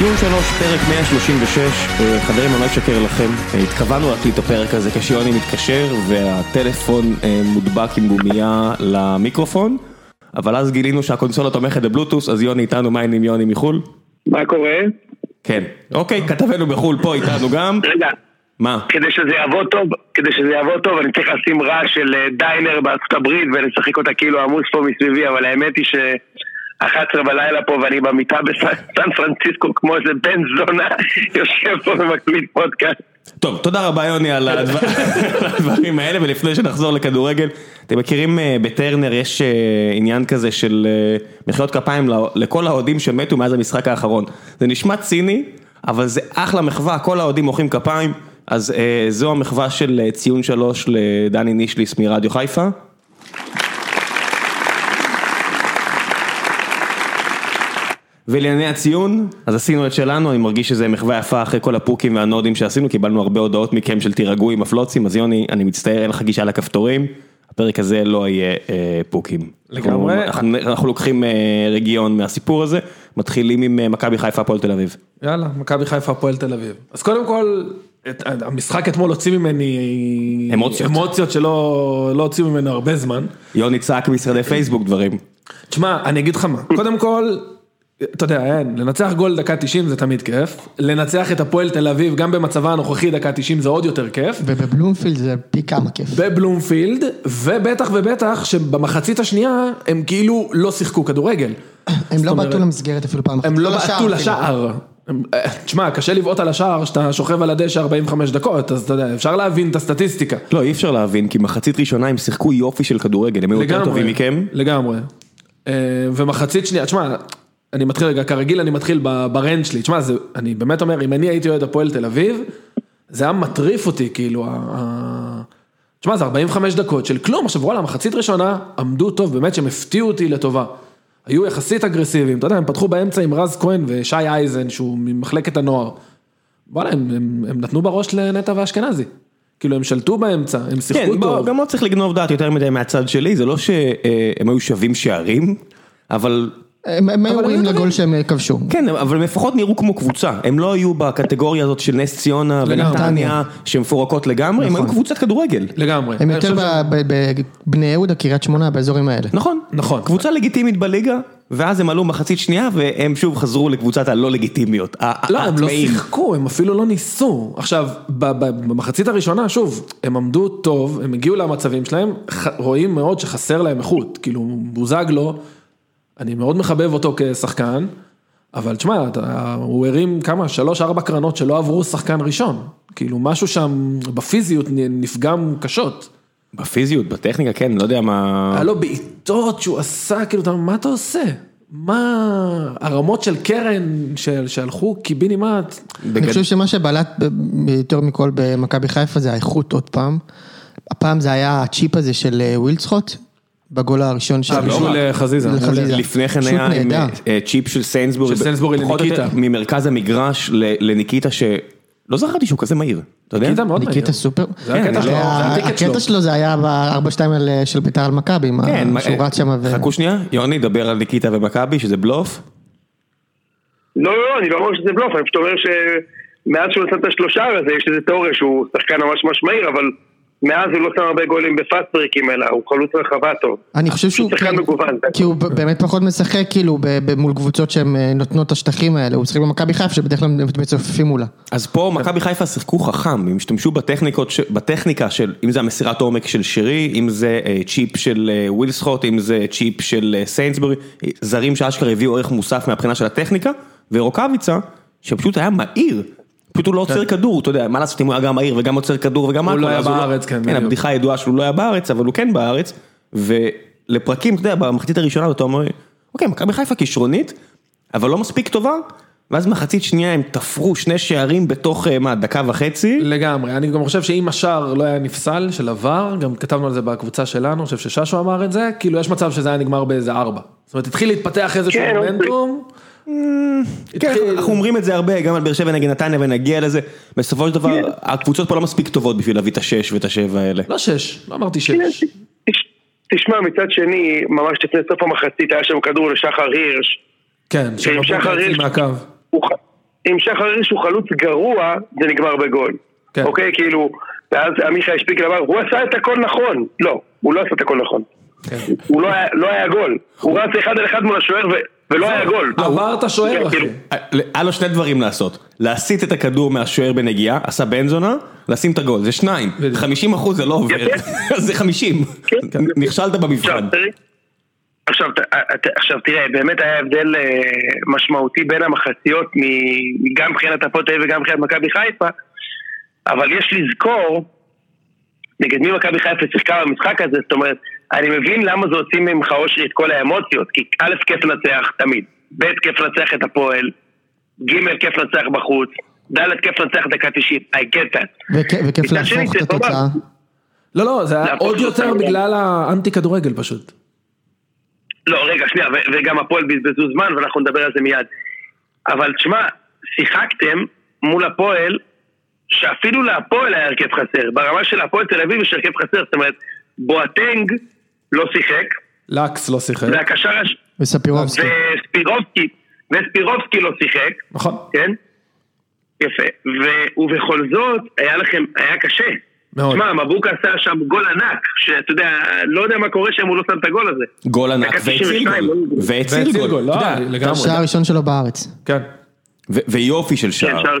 ציון שלוש, פרק 136, אה, חברים אני לא אשקר לכם, אה, התכוונו להקליט את הפרק הזה כשיוני מתקשר והטלפון אה, מודבק עם גומייה למיקרופון, אבל אז גילינו שהקונסולה תומכת בבלוטוס, אז יוני איתנו, מה העניינים יוני מחו"ל? מה קורה? כן, אוקיי, כתבנו בחו"ל פה איתנו גם, רגע, מה? כדי שזה יעבוד טוב, כדי שזה יעבוד טוב אני צריך לשים רעש של דיינר בארצות הברית ולשחק אותה כאילו עמוס פה מסביבי, אבל האמת היא ש... 11 בלילה פה ואני במיטה בסן פרנסיסקו כמו איזה בן זונה יושב פה ומקליט פודקאסט. טוב, תודה רבה יוני על הדבר- על הדברים האלה, ולפני שנחזור לכדורגל, אתם מכירים אה, בטרנר יש אה, עניין כזה של אה, מחיאות כפיים לכל האוהדים שמתו מאז המשחק האחרון. זה נשמע ציני, אבל זה אחלה מחווה, כל האוהדים מוחאים כפיים, אז זו המחווה של ציון שלוש לדני נישליס מרדיו חיפה. ולענייני הציון, אז עשינו את שלנו, אני מרגיש שזה מחווה יפה אחרי כל הפוקים והנודים שעשינו, קיבלנו הרבה הודעות מכם של תירגעו עם הפלוצים, אז יוני, אני מצטער, אין לך גישה לכפתורים, הפרק הזה לא יהיה אה, פוקים. לגמרי. אנחנו, אנחנו, אנחנו לוקחים אה, רגיעון מהסיפור הזה, מתחילים עם אה, מכבי חיפה הפועל תל אביב. יאללה, מכבי חיפה הפועל תל אביב. אז קודם כל, את, המשחק אתמול הוציא ממני אמוציות. אמוציות שלא לא הוציאו ממנו הרבה זמן. יוני צעק משרדי פייסבוק דברים. תשמע, אני אגיד לך מה, קודם כל, אתה יודע, אין, לנצח גול דקה 90 זה תמיד כיף, לנצח את הפועל תל אביב גם במצבה הנוכחי דקה 90 זה עוד יותר כיף, ובבלומפילד זה פי כמה כיף. בבלומפילד, ובטח ובטח שבמחצית השנייה הם כאילו לא שיחקו כדורגל. הם לא בעטו למסגרת אפילו פעם אחת. הם לא לשער בעטו. לשער. אה, תשמע, קשה לבעוט על השער שאתה שוכב על הדשא 45 דקות, אז אתה יודע, אפשר להבין את הסטטיסטיקה. לא, אי אפשר להבין, כי מחצית ראשונה הם שיחקו יופי של כדורגל, הם היו יותר טובים מכם. לגמרי. אה, ומחצית שנייה, תשמע, אני מתחיל רגע, כרגיל אני מתחיל ברנד שלי, תשמע, אני באמת אומר, אם אני הייתי אוהד הפועל תל אביב, זה היה מטריף אותי, כאילו, תשמע, זה 45 דקות של כלום, עכשיו וואלה, מחצית ראשונה עמדו טוב, באמת שהם הפתיעו אותי לטובה. היו יחסית אגרסיביים, אתה יודע, הם פתחו באמצע עם רז כהן ושי אייזן, שהוא ממחלקת הנוער. וואלה, הם, הם, הם נתנו בראש לנטע ואשכנזי. כאילו, הם שלטו באמצע, הם שיחקו כן, טוב. גם לא צריך לגנוב דעת יותר מדי מהצד שלי, זה לא שהם היו שווים שערים, אבל הם הם היו ראויים הם לגול שהם אה, כבשו. כן, אבל הם לפחות נראו כמו קבוצה, הם לא היו בקטגוריה הזאת של נס ציונה. ונתניה, שמפורקות לגמרי, הם היו נכון. קבוצת כדורגל. לגמרי. הם יותר בבני יהודה, קריית שמונה, באזורים האלה. נכון, נכון. קבוצה לגיטימית בליגה, ואז הם עלו מחצית שנייה, והם שוב חזרו לקבוצת הלא לגיטימיות. לא, הם לא. שיחקו, הם אפילו לא ניסו. עכשיו, במחצית הראשונה, שוב, הם עמדו טוב, הם הגיעו למצבים שלהם, רואים מאוד שחסר להם איכות. כאילו, בוזגלו, אני מאוד מחבב אותו כשחקן, אבל תשמע, הוא הרים כמה, שלוש, ארבע קרנות שלא עברו שחקן ראשון. כאילו, משהו שם בפיזיות נפגם קשות. בפיזיות, בטכניקה, כן, לא יודע מה... היה לו בעיטות שהוא עשה, כאילו, אתה אומר, מה אתה עושה? מה הרמות של קרן של- שהלכו קיבינימט? אני בגד- חושב שמה שבלט יותר מכל במכבי חיפה זה האיכות עוד פעם. הפעם זה היה הצ'יפ הזה של אה, ווילדסחוט, בגול הראשון של... אה, בשביל אה, חזיזה. לחזיזה. לפני כן היה עם. אה, צ'יפ של סיינסבורי, של סיינסבורי לניקיטה. ממרכז המגרש לניקיטה שלא זכרתי שהוא כזה מהיר, אתה יודע? ניקיטה מאוד ניקיטה מהיר. סופר. זה הקטע כן, שלו, זה היה ב-4-2 של בית"ר על מכבי, כן, שהוא רץ שם ו... חכו שנייה, יוני, דבר על ניקיטה ומכבי, שזה בלוף. לא, לא, אני לא אומר שזה בלוף, אני פשוט אומר שמאז שהוא נתן את השלושה הזה, יש איזה תיאוריה שהוא שחקן ממש ממש מהיר, אבל מאז הוא לא שם הרבה גולים בפאסט ברקים, אלא הוא חלוץ רחבה טוב. אני חושב שהוא, שחקן כן, מגוון. זה כי הוא באמת פחות משחק כאילו מול קבוצות שהן אה, נותנות את השטחים האלה, הוא משחק במכבי חיפה שבדרך כלל הם מצופפים מולה. אז פה מכבי חיפה שיחקו חכם, הם השתמשו בטכניקה של, אם זה המסירת עומק של שרי, אם זה אה, צ'יפ של אה, ווילסחוט, אם זה צ'יפ של סיינסבורי, זרים שאשכרה הביאו ערך מוסף מהבחינה של הטכניקה, ורוקאביצה, שפשוט היה מהיר. פשוט הוא לא עוצר כדור, אתה יודע, מה לעשות אם הוא היה גם מהיר וגם עוצר כדור וגם הוא הכל, לא היה אז בארץ, כן, כן. הבדיחה הידועה שהוא לא היה בארץ, אבל הוא כן בארץ, ולפרקים, אתה יודע, במחצית הראשונה אתה אומר, אוקיי, מכבי חיפה כישרונית, אבל לא מספיק טובה, ואז מחצית שנייה הם תפרו שני שערים בתוך, אה, מה, דקה וחצי, לגמרי, אני גם חושב שאם השער לא היה נפסל של עבר, גם כתבנו על זה בקבוצה שלנו, אני חושב שששו אמר את זה, כאילו יש מצב שזה היה נגמר באיזה ארבע. זאת אומרת, התחיל להתפתח איזשהו כן, מומנטום. כן, התחיל- אנחנו אומרים את זה הרבה, גם על באר שבע נגד נתניה ונגיע לזה, בסופו של דבר, הקבוצות פה לא מספיק טובות בשביל להביא את השש ואת השבע האלה. לא שש, לא אמרתי שש. תש- תשמע, מצד שני, ממש לפני סוף המחצית היה שם כדור לשחר הירש. כן, שחר הירש, מהקו. אם שחר הירש הוא חלוץ גרוע, זה נגמר בגול. כן. אוקיי, כאילו, ואז עמיחי שפיקל אמר, הוא עשה את הכל נכון. לא, הוא לא עשה את הכל נכון. כן. הוא לא היה- לא היה גול. הוא רץ אחד על אחד מול השוער ו- ולא היה גול. עבר את השוער, כן, אחי. כאילו, היה לו שני דברים לעשות, להסיט את הכדור מהשוער בנגיעה, עשה בן זונה, לשים את הגול, זה שניים, 50 אחוז זה לא עובר, זה 50, כן. נכשלת במבחן. עכשיו, תראי- עכשיו, תראה, באמת היה הבדל אה, משמעותי בין המחציות, מ- גם מבחינת הפועל תל אביב וגם מבחינת מכבי חיפה, אבל יש לזכור נגד מי מכבי חיפה שיחקה במשחק הזה, זאת אומרת, אני מבין למה זה הוציא ממך אושרי את כל האמוציות, כי א', כיף לנצח תמיד, ב', כיף לנצח את הפועל, ג', כיף לנצח בחוץ, ד', כיף לנצח דקה 90, I get that. וכ- וכיף להפוך את. התוצאה. לא, לא, זה היה עוד יותר בגלל האנטי כדורגל פשוט. לא, רגע, שנייה, ו- וגם הפועל בזבזו זמן, ואנחנו נדבר על זה מיד. אבל תשמע, שיחקתם מול הפועל, שאפילו להפועל היה הרכב חסר. ברמה של הפועל תל אביב יש הרכב חסר, זאת אומרת, בואטנג לא שיחק, לקס לא שיחק. והקשר. וספירובסקי. וספירובסקי, וספירובסקי לא שיחק, נכון. כן? יפה. ו... ובכל זאת, היה לכם, היה קשה. מאוד. תשמע, מבוקה עשה שם גול ענק, שאתה יודע, לא יודע מה קורה שם, הוא לא שם את הגול הזה. גול ענק והציל 92, גול, לא? והציל גול, גול, לא, לגמרי. השער הראשון שלו בארץ. כן. ו- ויופי של כן, שער.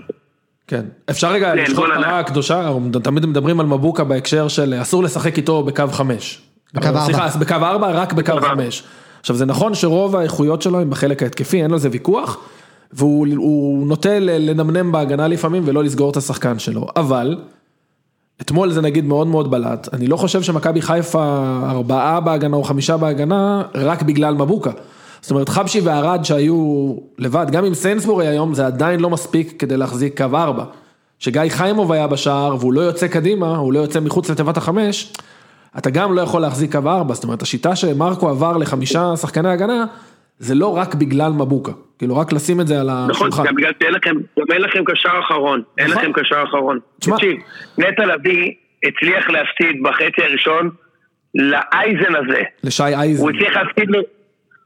כן. אפשר רגע כן, הרעה ענק. הקדושה, תמיד מדברים על מבוקה בהקשר של אסור לשחק איתו בקו חמש. בקו ארבע. סליחה, אז בקו ארבע, רק בקו ארבע. חמש. עכשיו זה נכון שרוב האיכויות שלו הם בחלק ההתקפי, אין על זה ויכוח, והוא הוא נוטה לנמנם בהגנה לפעמים ולא לסגור את השחקן שלו, אבל אתמול זה נגיד מאוד מאוד בלט, אני לא חושב שמכבי חיפה ארבעה בהגנה או חמישה בהגנה רק בגלל מבוקה. זאת אומרת חבשי וערד שהיו לבד, גם עם סיינסבורי היום זה עדיין לא מספיק כדי להחזיק קו ארבע. שגיא חיימוב היה בשער והוא לא יוצא קדימה, הוא לא יוצא מחוץ לתיבת החמש, אתה גם לא יכול להחזיק קו ארבע, זאת אומרת השיטה שמרקו עבר לחמישה שחקני הגנה, זה לא רק בגלל מבוקה, כאילו רק לשים את זה על נכון, השולחן. גם בגלל שאין לכם, גם אין לכם קשר אחרון, אין נכון. לכם קשר אחרון. תשמע- תקשיב, נטע לביא הצליח להפסיד בחצי הראשון לאייזן הזה. לשי אייזן. הוא הצליח להפסיד לו,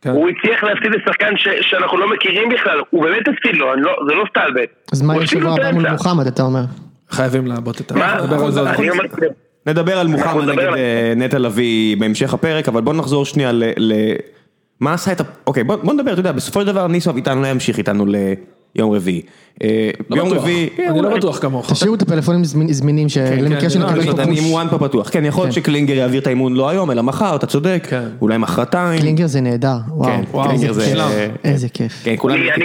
כן. הוא הצליח להפסיד לשחקן ש- שאנחנו לא מכירים בכלל, הוא באמת הפסיד לו, לא- זה לא סטלבט. אז מה יש לו הבא מול. מוחמד, אתה אומר? חייבים לעבוד את ה... מה? אני. אומר, נדבר על מוחמד נגד על- אה, נטע לביא בהמשך הפרק, אבל בוא נחזור שנייה ל... ל- מה עשה את ה... אוקיי, בוא, בוא נדבר, אתה יודע, בסופו של דבר ניסו אביטן לא ימשיך איתנו ליום רביעי. אה, לא ביום בטוח. רביעי... אני לא אולי- בטוח כמוך. תשאירו את הפלאפונים זמינים, למקרה כן, שנקבל לא, פה אני פוש. עם וואן פה פתוח, כן, יכול להיות כן. שקלינגר יעביר את האימון לא היום, אלא מחר, אתה צודק, כן. אולי מחרתיים. קלינגר זה נהדר, וואו. כן, קלינגר זה. איזה כיף. כן. אני אני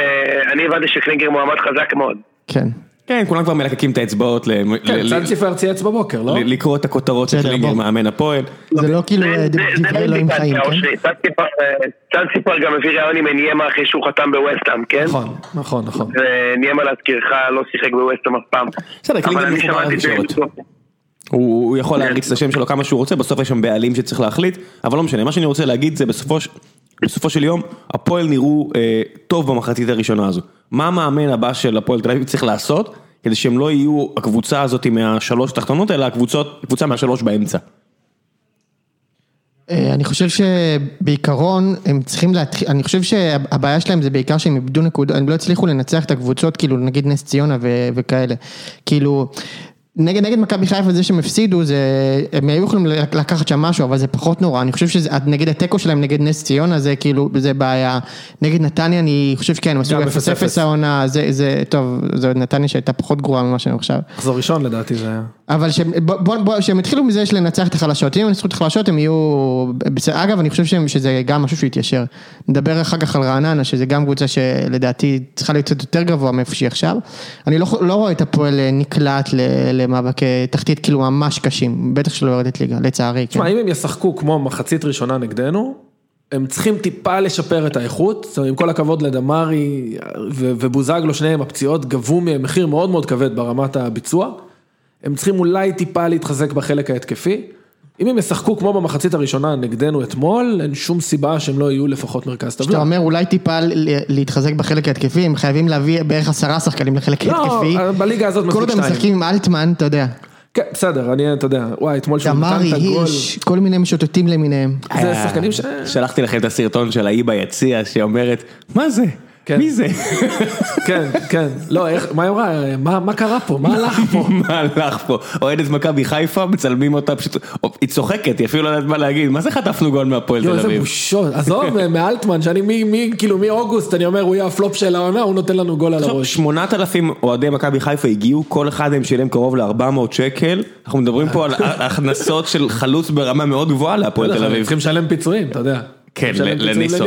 אה, אני הבנתי שקלינגר מועמד חזק מאוד. כן. כן, כולם כבר מלקקים את האצבעות ל- כן, ל- צאנצי פר צייץ בבוקר, לא? לקרוא את הכותרות של קלינגר. מאמן הפועל. זה לא כאילו אה, דברי אלוהים חיים, כן? אושרי. צאן ציפר, אה, גם הביא ראיון עם ניימה אחרי שהוא חתם בווסטהאם, כן? נכון, נכון, נכון. וניימה להזכירך לא שיחק בווסטהאם אף פעם. בסדר, קלינגר מחובר לתקשורת. הוא הוא יכול להריץ את השם שלו כמה שהוא רוצה, בסוף יש שם בעלים שצריך להחליט, אבל לא משנה, מה שאני רוצה להגיד זה בסופו, ש- בסופו של יום, הפועל נראו אה, טוב במחצית הראשונה הזו. מה המאמן הבא של הפועל תל אביב צריך לעשות, כדי שהם לא יהיו הקבוצה הזאת מהשלוש תחתונות, אלא הקבוצות, קבוצה מהשלוש באמצע. אה, אני חושב שבעיקרון הם צריכים להתחיל, אני חושב שהבעיה שלהם זה בעיקר שהם איבדו נקודות, הם לא הצליחו לנצח את הקבוצות, כאילו נגיד נס ציונה ו- וכאלה. כאילו, נגד, נגד מכבי חיפה זה שהם הפסידו, זה, הם היו יכולים לקחת שם משהו, אבל זה פחות נורא, אני חושב שזה, נגד התיקו שלהם נגד נס ציונה זה כאילו, זה בעיה. נגד נתניה אני חושב שכן, הם עשו גם 0-0 0-0. העונה, זה, זה, טוב, זו נתניה שהייתה פחות גרועה ממה שאני עכשיו. מחזור ראשון לדעתי זה היה. אבל שהם, בוא, בוא, שהם התחילו מזה של לנצח את החלשות, אם הם ינצחו את החלשות הם יהיו, אגב אני חושב שהם, שזה גם משהו שיתיישר. נדבר אחר כך על רעננה, שזה גם קבוצה שלדעתי צריכה להיות קצת יותר גבוה מאיפה שהיא עכשיו. אני לא, לא רואה את הפועל נקלט ל- למאבקי תחתית כאילו ממש קשים, בטח שלא יורדת ליגה, לצערי. כן. תשמע, אם הם ישחקו כמו מחצית ראשונה נגדנו, הם צריכים טיפה לשפר את האיכות, זאת אומרת, עם כל הכבוד לדמרי ובוזגלו, שניהם הפציעות גבו מהם מחיר מאוד מאוד כבד ברמת הביצוע, הם צריכים אולי טיפה להתחזק בחלק ההתקפי. אם הם ישחקו כמו במחצית הראשונה נגדנו אתמול, אין שום סיבה שהם לא יהיו לפחות מרכז כשאתה טבלה. אומר אולי טיפה להתחזק בחלק ההתקפי, הם חייבים להביא בערך עשרה שחקנים לחלק לא, ההתקפי. בליגה הזאת כל מספיק עוד הם שתיים. משחקים עם אלטמן, אתה יודע. כן, בסדר, אני, אתה יודע, וואי, אתמול שהוא נתן דמרי, את הגול, הירש, כל מיני משוטטים למיניהם. זה שחקנים ש... שלחתי לכם את הסרטון של ההיא ביציע, שאומרת, מה זה? כן. מי זה? כן, כן. לא, איך, מה היא אמרה? מה מה קרה פה? מה הלך פה? מה הלך פה? אוהדת מכבי חיפה, מצלמים אותה פשוט, היא צוחקת, היא אפילו לא יודעת מה להגיד, מה זה חטפנו גול מהפועל תל איזה אביב? בושות. עזוב, מאלטמן, שאני מי, מי, כאילו מאוגוסט, אני אומר, הוא יהיה הפלופ של העונה, הוא נותן לנו גול על הראש. 8,000 אוהדי מכבי חיפה הגיעו, כל אחד מהם שילם קרוב ל-400 שקל, אנחנו מדברים פה על הכנסות של חלוץ ברמה מאוד גבוהה להפועל תל אביב. צריכים לשלם פיצויים, אתה יודע. כן, לניסו.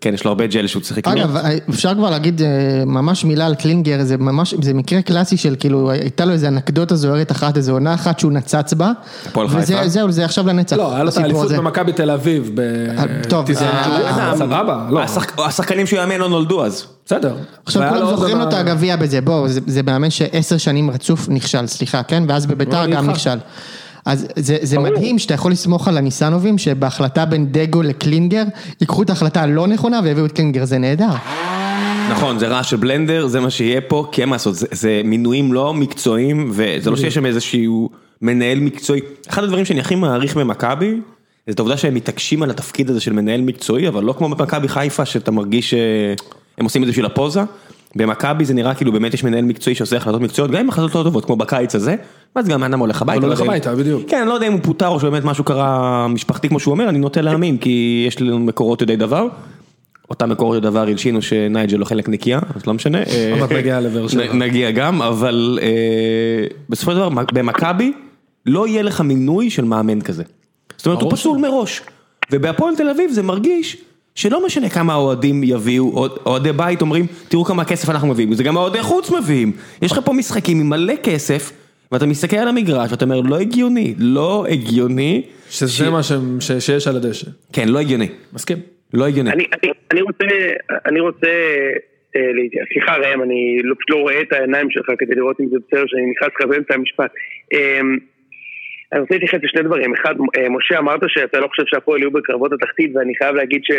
כן, יש לו הרבה ג'ל שהוא צריך לקנות. אגב, אפשר כבר להגיד אה, ממש מילה על קלינגר, זה ממש, זה מקרה קלאסי של כאילו, הייתה לו איזה אנקדוטה זוהרת אחת, איזו עונה אחת שהוא נצץ בה. הפועל חיפה? וזהו, זה עכשיו לנצח. לא, היה לו את האליפות. במכבי תל אביב. ב- טוב, אה, אה, סבבה, לא. השחק- השחקנים שהוא יאמן לא נולדו אז. בסדר. עכשיו כולם זוכרים לו את הגביע בזה, בואו, זה- זה מאמן שעשר שנים רצוף נכשל, סליחה, כן? ואז בביתר אני גם. נכשל. אז זה, זה מדהים שאתה יכול לסמוך על הניסנובים שבהחלטה בין דגו לקלינגר, ייקחו את ההחלטה הלא נכונה ויביאו את קלינגר, זה נהדר. נכון, זה רעש של בלנדר, זה מה שיהיה פה, כי אין מה לעשות, זה, זה מינויים לא מקצועיים, וזה לא שיש שם איזשהו מנהל מקצועי. אחד הדברים שאני הכי מעריך במכבי, זה את העובדה שהם מתעקשים על התפקיד הזה של מנהל מקצועי, אבל לא כמו במכבי חיפה, שאתה מרגיש שהם עושים את זה בשביל הפוזה. במכבי זה נראה כאילו באמת יש מנהל מקצועי שעושה החלטות מקצועיות, גם אם החלטות לא טובות, כמו בקיץ הזה, ואז גם האדם הולך הביתה. לא הולך הביתה, בדיוק. כן, אני לא יודע אם הוא פוטר או שבאמת משהו קרה משפחתי כמו שהוא אומר, אני נוטה להאמין, כי יש לנו מקורות יודעי דבר. אותם מקורות יודעי דבר הלשינו שנייג'ל לא חלק נקייה, אז לא משנה. עוד מעט נגיע לבאר שבע. נגיע גם, אבל אה, בסופו של דבר, במכבי לא יהיה לך מינוי של מאמן כזה. זאת אומרת, הוא פסול מראש. ובהפועל תל אביב זה מרגיש שלא משנה כמה האוהדים יביאו, אוהד- אוהדי בית אומרים, תראו כמה כסף אנחנו מביאים, זה גם האוהדי חוץ מביאים. יש לך פה משחקים עם מלא כסף, ואתה מסתכל על המגרש ואתה אומר, לא הגיוני, לא הגיוני. שזה מה שהם- ש- שיש על הדשא. כן, לא הגיוני, מסכים. לא הגיוני. אני, אני, אני רוצה, אני רוצה, אה, להתייחס. סליחה ראם, אני לא, פשוט לא רואה את העיניים שלך כדי לראות אם זה בסדר שאני נכנס לך באמצע המשפט. אה, אני רוצה להתייחס לשני דברים. אחד, אה, משה אמרת שאתה לא חושב שהפועל יהיו בקרבות התחתית ואני חייב להגיד ש,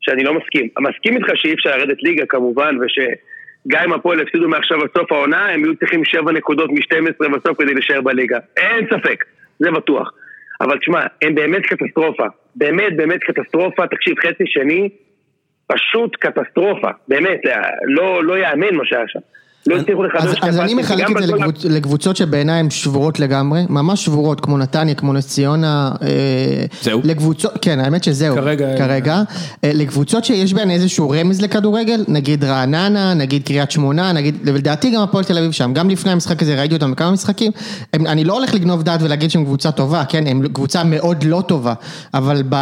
שאני לא מסכים. מסכים איתך שאי אפשר לרדת ליגה כמובן ושגם אם הפועל הפסידו מעכשיו עד סוף העונה הם יהיו צריכים 7 נקודות מ-12 בסוף כדי להישאר בליגה. אין ספק, זה בטוח. אבל תשמע, הם באמת קטסטרופה. באמת באמת קטסטרופה. תקשיב, חצי שני, פשוט קטסטרופה. באמת, לא, לא יאמן מה שהיה שם. לא הצליחו לחדש אז, אני מחלק את זה לקבוצ, לקבוצות שבעיניי הן שבורות לגמרי, ממש שבורות, כמו נתניה, כמו נס ציונה. אה, זהו? לקבוצות, כן, האמת שזהו. כרגע- כרגע. אה, לקבוצות שיש בהן איזשהו רמז לכדורגל, נגיד רעננה, נגיד קריית שמונה, נגיד, לדעתי גם הפועל תל אביב שם, גם לפני המשחק הזה ראיתי אותם בכמה משחקים, הם, אני לא הולך לגנוב דעת ולהגיד שהם קבוצה טובה, כן, הם קבוצה מאוד לא טובה, אבל ב,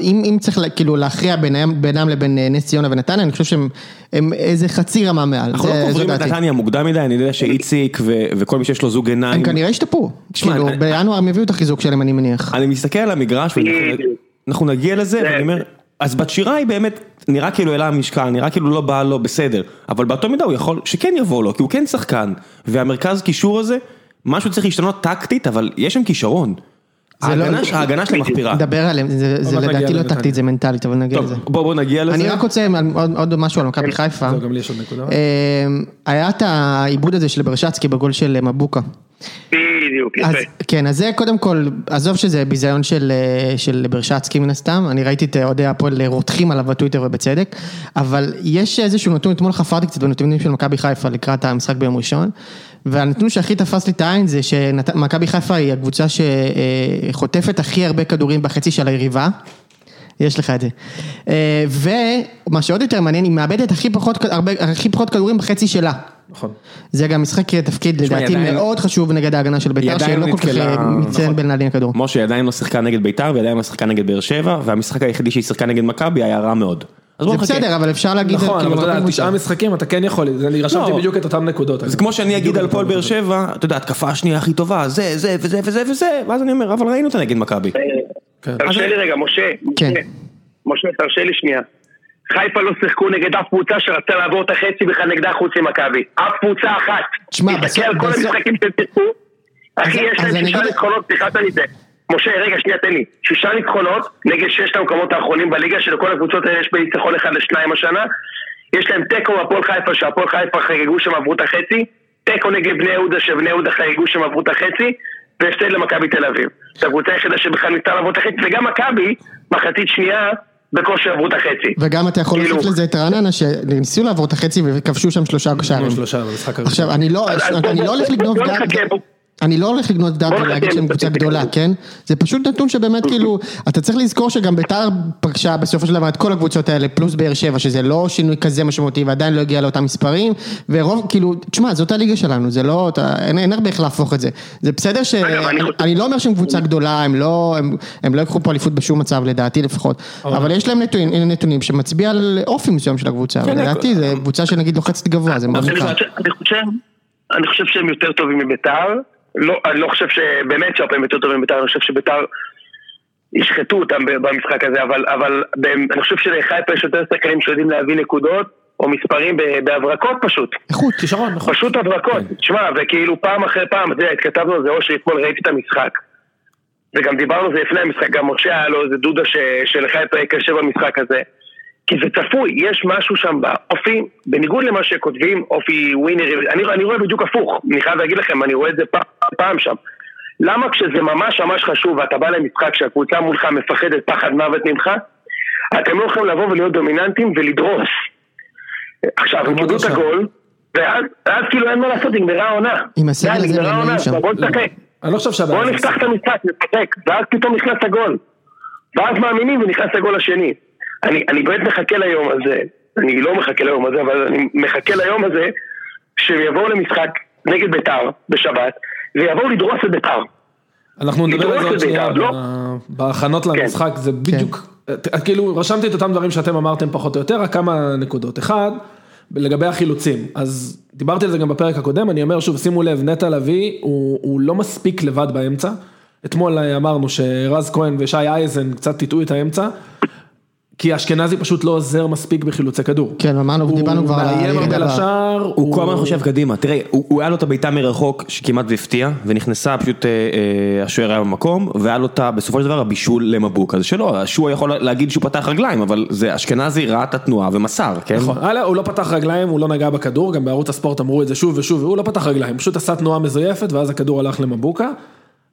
אם, אם צריך כאילו להכריע בינם, בינם לבין אה, נס ציונה ונתניה, אני חושב שהם הם איזה חצי רמה מעל, אנחנו לא קוברים את. נתניה מוקדם מדי, אני יודע שאיציק ו- וכל מי שיש לו זוג עיניים. הם כנראה השתפרו, כאילו בינואר הם הביאו את החיזוק שלהם אני מניח. אני מסתכל על המגרש. ואנחנו נגיע לזה, ואני אומר, אז בת שירה היא באמת, נראה כאילו העלה המשקל, נראה כאילו לא בא לו בסדר, אבל באותו מידה הוא יכול, שכן יבוא לו, כי הוא כן שחקן, והמרכז קישור הזה, משהו צריך להשתנות טקטית, אבל יש שם כישרון. זה לא- ההגנה ש- ההגנה שלהם מחפירה. נדבר עליהם, זה לדעתי לא. טקטית, זה מנטלית, אבל נגיע טוב, לזה. בוא בוא נגיע לזה. אני רק רוצה עוד עוד משהו על מכבי חיפה. זהו, גם לי יש עוד נקודה. אה, היה את העיבוד הזה של ברשצקי בגול של מבוקה. בדיוק, יפה. כן, אז זה קודם כל, עזוב שזה ביזיון של, אה, של ברשצקי מן הסתם, אני ראיתי את אוהדי הפועל רותחים עליו בטוויטר ובצדק, אבל יש איזשהו נתון, אתמול חפרתי קצת בנתונים של מכבי חיפה לקראת המשחק ביום ראשון, והנתון שהכי תפס לי את העין זה שמכבי חיפה היא הקבוצה שחוטפת הכי הרבה כדורים בחצי של היריבה. יש לך את זה. אה, ומה שעוד יותר מעניין, היא מאבדת הכי פחות, הרבה, הכי פחות כדורים בחצי שלה. נכון. זה גם משחק תפקיד לדעתי היא עדיין- מאוד חשוב נגד ההגנה של היא בית"ר, עדיין שלא לא כל כך אה, מצטיין נכון. בין כדור. משה עדיין לא שיחקה נגד ביתר, ועדיין לא שיחקה נגד באר שבע, והמשחק היחידי שהיא שיחקה נגד מכבי היה רע מאוד. אז בוא זה. בסדר, אבל אפשר להגיד, נכון, כאילו, אבל אתה יודע, תשעה. משחקים אתה כן יכול, אני רשמתי לא. בדיוק את אותן נקודות. זה כמו שאני אגיד על הפועל באר שבע, אתה יודע, התקפה השנייה הכי טובה, זה, זה וזה וזה וזה, ואז אני אומר, אבל ראינו אותה נגד מכבי. כן. תרשה לי רגע, משה. כן. משה, תרשה לי שנייה. חיפה לא שיחקו נגד אף קבוצה שרצתה לעבור את החצי בכלל נגדה חוץ ממכבי. אף קבוצה אחת. תשמע, תסתכל בסוף- על כל המשחקים שהם שיחקו. אחי, יש להם שישה ניצחונות, סליחה שאני זה. משה, רגע, שנייה, תן לי. שישה ניצחונות נגד ששת המקומות האחרונים בליגה, שלכל הקבוצות האלה יש בין ניצחון אחד לשניים השנה. יש להם תיקו בהפועל חיפה, שהפועל חיפה חגגו שהם עברו את החצי. תיקו נגד בני יהודה, שבני יהודה חגגו שהם עברו את החצי. והפסד למכבי תל אביב. זו הקבוצה היחידה שבכלל ניסתה לעבור את החצי, וגם מכבי, מחצית שנייה, בקושי עברו את החצי. וגם אתה יכול כאילו- להוסיף לזה את רעננה, שניסו לעבור את החצי וכבשו שם שלושה שערים. עכשיו, אני לא, אני לא הולך לגנוב אני לא הולך דעת בוא ולהגיד שהם קבוצה. גדולה, כן? זה פשוט נתון שבאמת כאילו, אתה צריך לזכור שגם ביתר פגשה בסופו של דבר את כל הקבוצות האלה, פלוס באר שבע, שזה לא שינוי כזה משמעותי ועדיין לא הגיע לאותם מספרים, ורוב, כאילו, תשמע, זאת הליגה שלנו, זה לא, אתה, אין, אין הרבה איך להפוך את זה. זה בסדר ש... אני לא אומר שהם קבוצה גדולה, הם לא, הם, הם לא יקחו פה אליפות בשום מצב, לדעתי לפחות, אבל יש להם נתונים, נתונים שמצביע על אופי מסוים של הקבוצה, כן, לדעתי זה קבוצה שנגיד לוחצת גבוה, זה חושב, אני חושב שהם יותר טובים מביתר, לא, אני לא חושב שבאמת שהפעם יותר טובים מביתר, אני חושב שביתר ישחטו אותם במשחק הזה, אבל, אבל אני חושב שלחיפה יש יותר שחקנים שיודעים להביא נקודות או מספרים בהברקות פשוט. איכות. כישרון, נכון. פשוט הברקות, תשמע, וכאילו פעם אחרי פעם, יודע, התכתבנו על זה, או שאתמול ראיתי את המשחק. וגם דיברנו על זה לפני המשחק, גם משה היה לו איזה דודה שלחיפה יהיה קשה במשחק הזה. כי זה צפוי, יש משהו שם באופי, בניגוד למה שכותבים, אופי ווינרי, אני, אני רואה בדיוק הפוך, אני חייב להגיד לכם, אני רואה את זה פעם, פעם שם. למה כשזה ממש ממש חשוב ואתה בא למשחק שהקבוצה מולך מפחדת פחד מוות ממך, אתם לא יכולים לבוא ולהיות דומיננטים ולדרוס. עכשיו, הם קיבלו את. הגול, ואז ואז כאילו אין מה לעשות, נגמרה העונה. עם הסגל הזה נגמרה הם העונה. בוא נשחק. אני לא חושב שהבעיה... בוא נפתח. את המשחק, נשחק, ואז פתאום נכנס הגול. ואז מאמינים ונכנס הגול השני. אני, אני באמת מחכה ליום הזה, אני לא מחכה ליום הזה, אבל אני מחכה ליום הזה, שהם יבואו למשחק נגד ביתר בשבת, ויבואו לדרוס את ביתר. אנחנו נדבר על זה עוד שנייה בית"ר, לא? בהכנות למשחק, זה בדיוק, כן. כאילו רשמתי את אותם דברים שאתם אמרתם פחות או יותר, רק כמה נקודות. אחד, לגבי החילוצים, אז דיברתי על זה גם בפרק הקודם, אני אומר שוב, שימו לב, נטע לביא הוא, הוא לא מספיק לבד באמצע. אתמול אמרנו שרז כהן ושי אייזן קצת טיטאו את האמצע. כי אשכנזי פשוט לא עוזר מספיק בחילוצי כדור. כן, אמרנו, דיברנו כבר על הוא מאיים הירידה ב- לשער. הוא כל הזמן חושב קדימה, תראה, הוא הוא היה לו את הבעיטה מרחוק שכמעט והפתיע, ונכנסה פשוט, אה, אה, השוער היה במקום, והיה לו את בסופו של דבר הבישול למבוק, אז שלא, שהוא יכול להגיד שהוא פתח רגליים, אבל זה אשכנזי ראה את התנועה ומסר, כן? נכון, הלאה, הוא לא פתח רגליים, הוא לא נגע בכדור, גם בערוץ הספורט אמרו את זה שוב ושוב, והוא לא פתח רגליים, פשוט עשה תנועה מזויפת, ואז הכדור הלך למבוקה.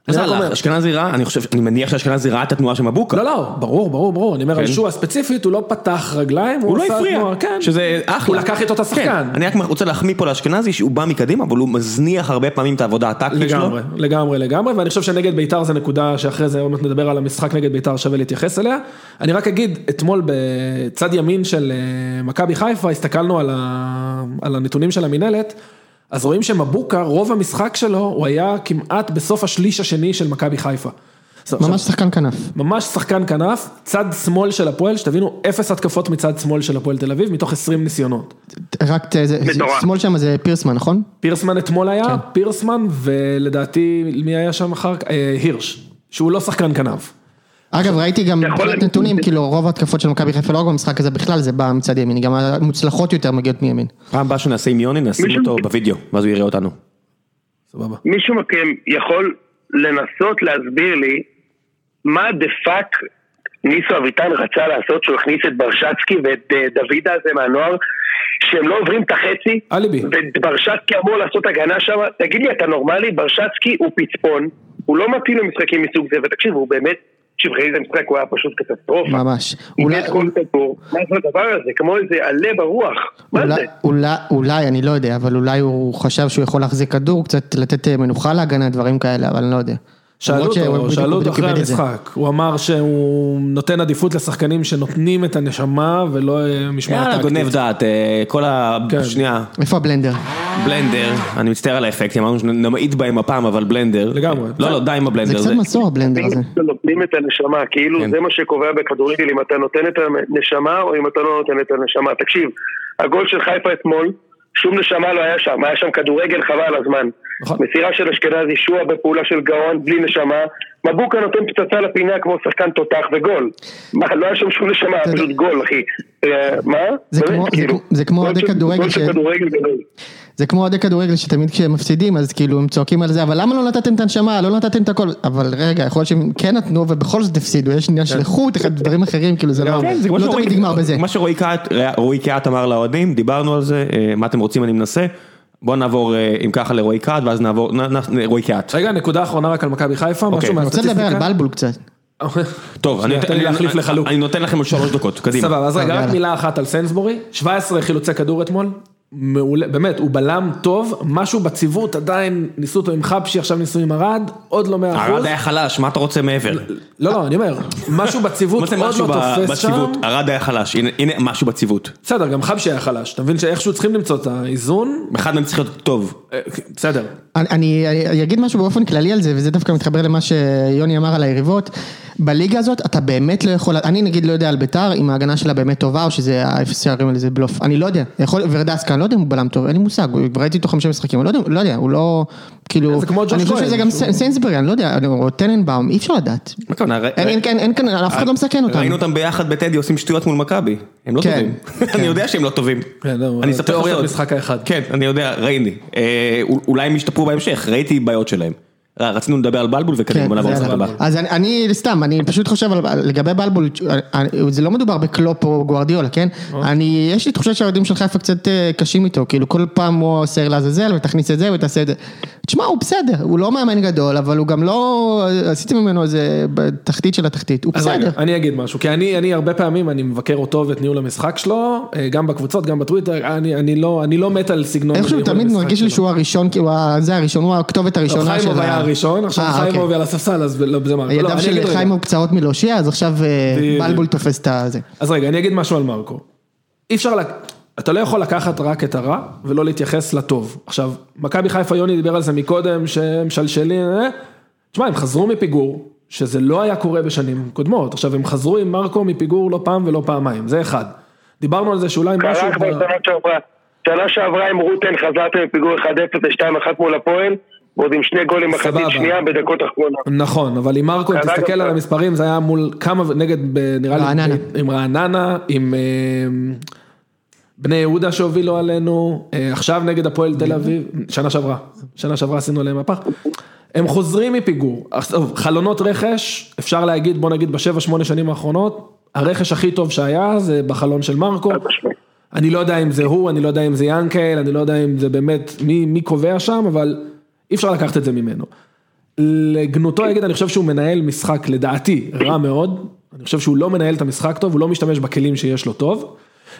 זה אני רק אומר-? אשכנזי ראה, אני חושב, אני מניח שאשכנזי ראה את התנועה של מבוקה. לא, לא, ברור, ברור, ברור, אני אומר, על כן. שועה ספציפית, הוא לא פתח רגליים, הוא לא הפריע, כן. שזה אחלה. הוא לקח איתו את השחקן. כן, אני רק רוצה להחמיא פה לאשכנזי שהוא בא מקדימה, אבל הוא מזניח הרבה פעמים את העבודה הטקטית שלו. לגמרי, לגמרי, לגמרי, ואני חושב שנגד ביתר זה נקודה שאחרי זה, עוד מעט נדבר על המשחק נגד ביתר, שווה להתייחס אליה. אני רק אגיד, אתמול בצד ימין של אה, מכבי חיפה, הסתכלנו על. על הנתונים של המינהלת, אז רואים שמבוקה, רוב המשחק שלו, הוא היה כמעט בסוף השליש השני של מכבי חיפה. ממש שחקן כנף. ממש שחקן כנף, צד שמאל של הפועל, שתבינו, אפס התקפות מצד שמאל של הפועל תל אביב, מתוך 20 ניסיונות. רק. שמאל שם זה פירסמן, נכון? פירסמן אתמול היה, כן. פירסמן, ולדעתי, מי היה שם אחר כך? אה, הירש, שהוא לא שחקן כנף. אגב, ראיתי גם מבחינת נתונים, כאילו רוב ההתקפות של מכבי חיפה, לא רק במשחק הזה בכלל, זה בא מצד ימין, גם המוצלחות יותר מגיעות מימין. פעם הבאה שנעשה עם יוני, נשים מישהו- אותו בווידאו, ואז הוא יראה אותנו. סבבה. מישהו מכם יכול לנסות להסביר לי מה the fuck ניסו אביטן רצה לעשות שהוא הכניס את ברשצקי ואת אה, דוידה הזה מהנוער שהם לא עוברים את החצי אליבי. וברשצקי אמור לעשות הגנה שם תגיד לי אתה נורמלי? ברשצקי הוא פצפון הוא לא מתאים למשחקים מסוג זה ותקשיב הוא באמת תקשיב ראי איזה משחק הוא היה פשוט קטסטרופה ממש. אולי- מה זה הדבר הזה? כמו איזה עלה ברוח מה אולי- זה? אולי, אולי, אני לא יודע, אבל אולי הוא חשב שהוא יכול להחזיק כדור, קצת לתת אה, מנוחה להגנה, דברים כאלה, אבל אני לא יודע. שאלו אותו, שאלו אותו אחרי זה. המשחק, הוא אמר שהוא נותן עדיפות לשחקנים שנותנים את הנשמה ולא אה, משמעת יאללה, טקטית. גונב דעת, אה, כל ה... כן. שנייה, איפה הבלנדר? בלנדר, אני מצטער על האפקטים, אמרנו שנמעיט בהם הפעם, אבל בלנדר. לגמרי. לא, לא, די עם זה הבלנדר. קצת מסור הבלנדר הזה. נותנים את הנשמה, כאילו כן. זה מה שקובע בכדורגל, אם אתה נותן את הנשמה או אם אתה לא נותן את הנשמה. תקשיב, הגול של חיפה אתמול, שום נשמה לא היה שם, היה שם כדורגל חבל על הזמן. נכון. מסירה של אשכנזי, שועה בפעולה של גאון, בלי נשמה. מבוקה נותן פצצה לפינה כמו שחקן תותח וגול. מה, לא היה שם שום נשמה, פשוט גול, אחי. אה, מה? זה כמו- כאילו. אוהדי של- כדורגל ש-. זה כמו אוהדי כדורגל שתמיד כשהם מפסידים אז כאילו הם צועקים על זה אבל למה לא נתתם את הנשמה לא נתתם את הכל אבל רגע יכול להיות שהם כן נתנו ובכל זאת הפסידו יש עניין של איכות אחד דברים אחרים כאילו זה לא כן, לא תמיד נגמר בזה. מה שרועי קהת, אמר לאוהדים, דיברנו על זה, אה, מה אתם רוצים אני מנסה. בואו נעבור אה, אם ככה לרועי קהת, ואז נעבור, נ- נ- רועי קהת. רגע, נקודה אחרונה רק על מכבי חיפה, אוקיי. משהו אני רוצה לדבר על מהסטטיסטיקה. בלבול קצת. טוב, אני נותן- תן לי אני- להחליף אני- לך לוק. אני נותן לכם עוד שלוש דקות, קדימה. סבבה, אז רגע, רק. מילה אחת על סיינסבורי, 17 חילוצי כדור אתמול, מעולה, באמת, הוא בלם טוב, משהו בציוות, עדיין ניסו אותו עם חבשי, עכשיו ניסו עם ארד, עוד לא מאה אחוז. ארד היה חלש, מה אתה רוצה מעבר? לא, לא, אני אומר, משהו בציוות עוד משהו לא ב- תופס שם. ארד היה חלש, הנה- משהו בציוות. בסדר, גם חבשי היה חלש, אתה מבין שאיכשהו צריכים למצוא את האיזון, אחד מהם צריך להיות טוב. אה, בסדר. אני אגיד משהו באופן כללי על זה, וזה דווקא מתחבר למה שיוני אמר על היריבות. בליגה הזאת אתה באמת לא יכול, אני נגיד לא יודע על ביתר, אם ההגנה שלה באמת טובה, או שזה האפס שערים על איזה בלוף, אני לא יודע, יכול, ורדסקה, אני לא יודע אם הוא בלם טוב, אין לי מושג, ראיתי אותו חמישה משחקים, אני לא יודע, לא יודע, הוא לא, כאילו, זה כמו ג'וש אני חושב שזה גם שהוא- סיינסברי, אני לא יודע, או טננבאום, אי אפשר לדעת. אין, אין, אין, אין כאן, אף אחד לא מסכן אותם. ראינו אותם ביחד בטדי עושים שטויות מול מכבי. הם לא כן, טובים. כן. אני יודע שהם לא טובים. כן, לא, אני אספר לך האחד. כן, אני יודע, ראיתי. אה, אולי הם ישתפרו בהמשך, ראיתי בעיות שלהם. אה, רצינו לדבר על בלבול וקדימה, בוא נעבור כן, למשחק הבא. אז אני, אני סתם, אני פשוט חושב לגבי בלבול, אני- זה לא מדובר בקלופ או גוארדיולה, כן? אני, יש לי תחושה שהאוהדים של חיפה קצת אה, קשים איתו, כאילו כל פעם הוא עושה לעזאזל ותכניס את זה ותעשה את זה. תשמע, הוא בסדר, הוא לא מאמן גדול, אבל הוא גם לא, עשיתי ממנו איזה בתחתית של התחתית, הוא אז רגע, בסדר. אני אגיד משהו, כי אני, אני הרבה פעמים, אני מבקר אותו ואת ניהול המשחק שלו, אה, גם בקבוצות, גם בטוויטר, אני, אני לא, אני לא מת על סגנון איכשהו ניהול תמיד מרגיש לי. שהוא הראשון, כאילו, ה- זה הראשון, הוא הכתובת טוב, הראשונה של חיימוב. היה הראשון, עכשיו אה, אוקיי. חיימוב על הספסל, אז לא, זה מה, לא, הידיו אני של. חיימוב קצרות מלהושיע, אז עכשיו אה. בלבול תופס את הזה. אז רגע, אני אגיד משהו על מרקו. אי אפשר, לק... אתה לא יכול לקחת רק את הרע ולא להתייחס לטוב. עכשיו, מכבי חיפה, יוני דיבר על זה מקודם, שהם משלשלים, אה? תשמע, הם חזרו מפיגור, שזה לא היה קורה בשנים קודמות. עכשיו, הם חזרו עם מרקו מפיגור לא פעם ולא פעמיים, זה אחד. דיברנו על זה שאולי משהו... קרה כבר שנה שעברה. שנה שעברה עם רוטן חזרתם מפיגור 1-0 ל-2-1 מול הפועל, ועוד עם שני גולים מחצית. שנייה בדקות אחרונות. נכון, אבל עם מרקו, תסתכל על. המספרים, זה היה מול כמה, נגד, נראה לי, רעננה. עם רעננה, עם אה, בני יהודה שהובילו עלינו, אה, עכשיו נגד הפועל תל אביב, שנה שעברה, שנה שעברה עשינו עליהם מהפך. הם חוזרים מפיגור, חלונות רכש, אפשר להגיד, בוא נגיד בשבע שמונה שנים האחרונות, הרכש הכי טוב שהיה זה בחלון של מרקו. אני לא יודע אם זה הוא, אני לא יודע אם זה ינקל, אני לא יודע אם זה באמת מי, מי קובע שם, אבל אי אפשר לקחת את זה ממנו. לגנותו אגיד, אני חושב שהוא מנהל משחק, לדעתי, רע מאוד. אני חושב שהוא לא מנהל את המשחק טוב, הוא לא משתמש בכלים שיש לו טוב,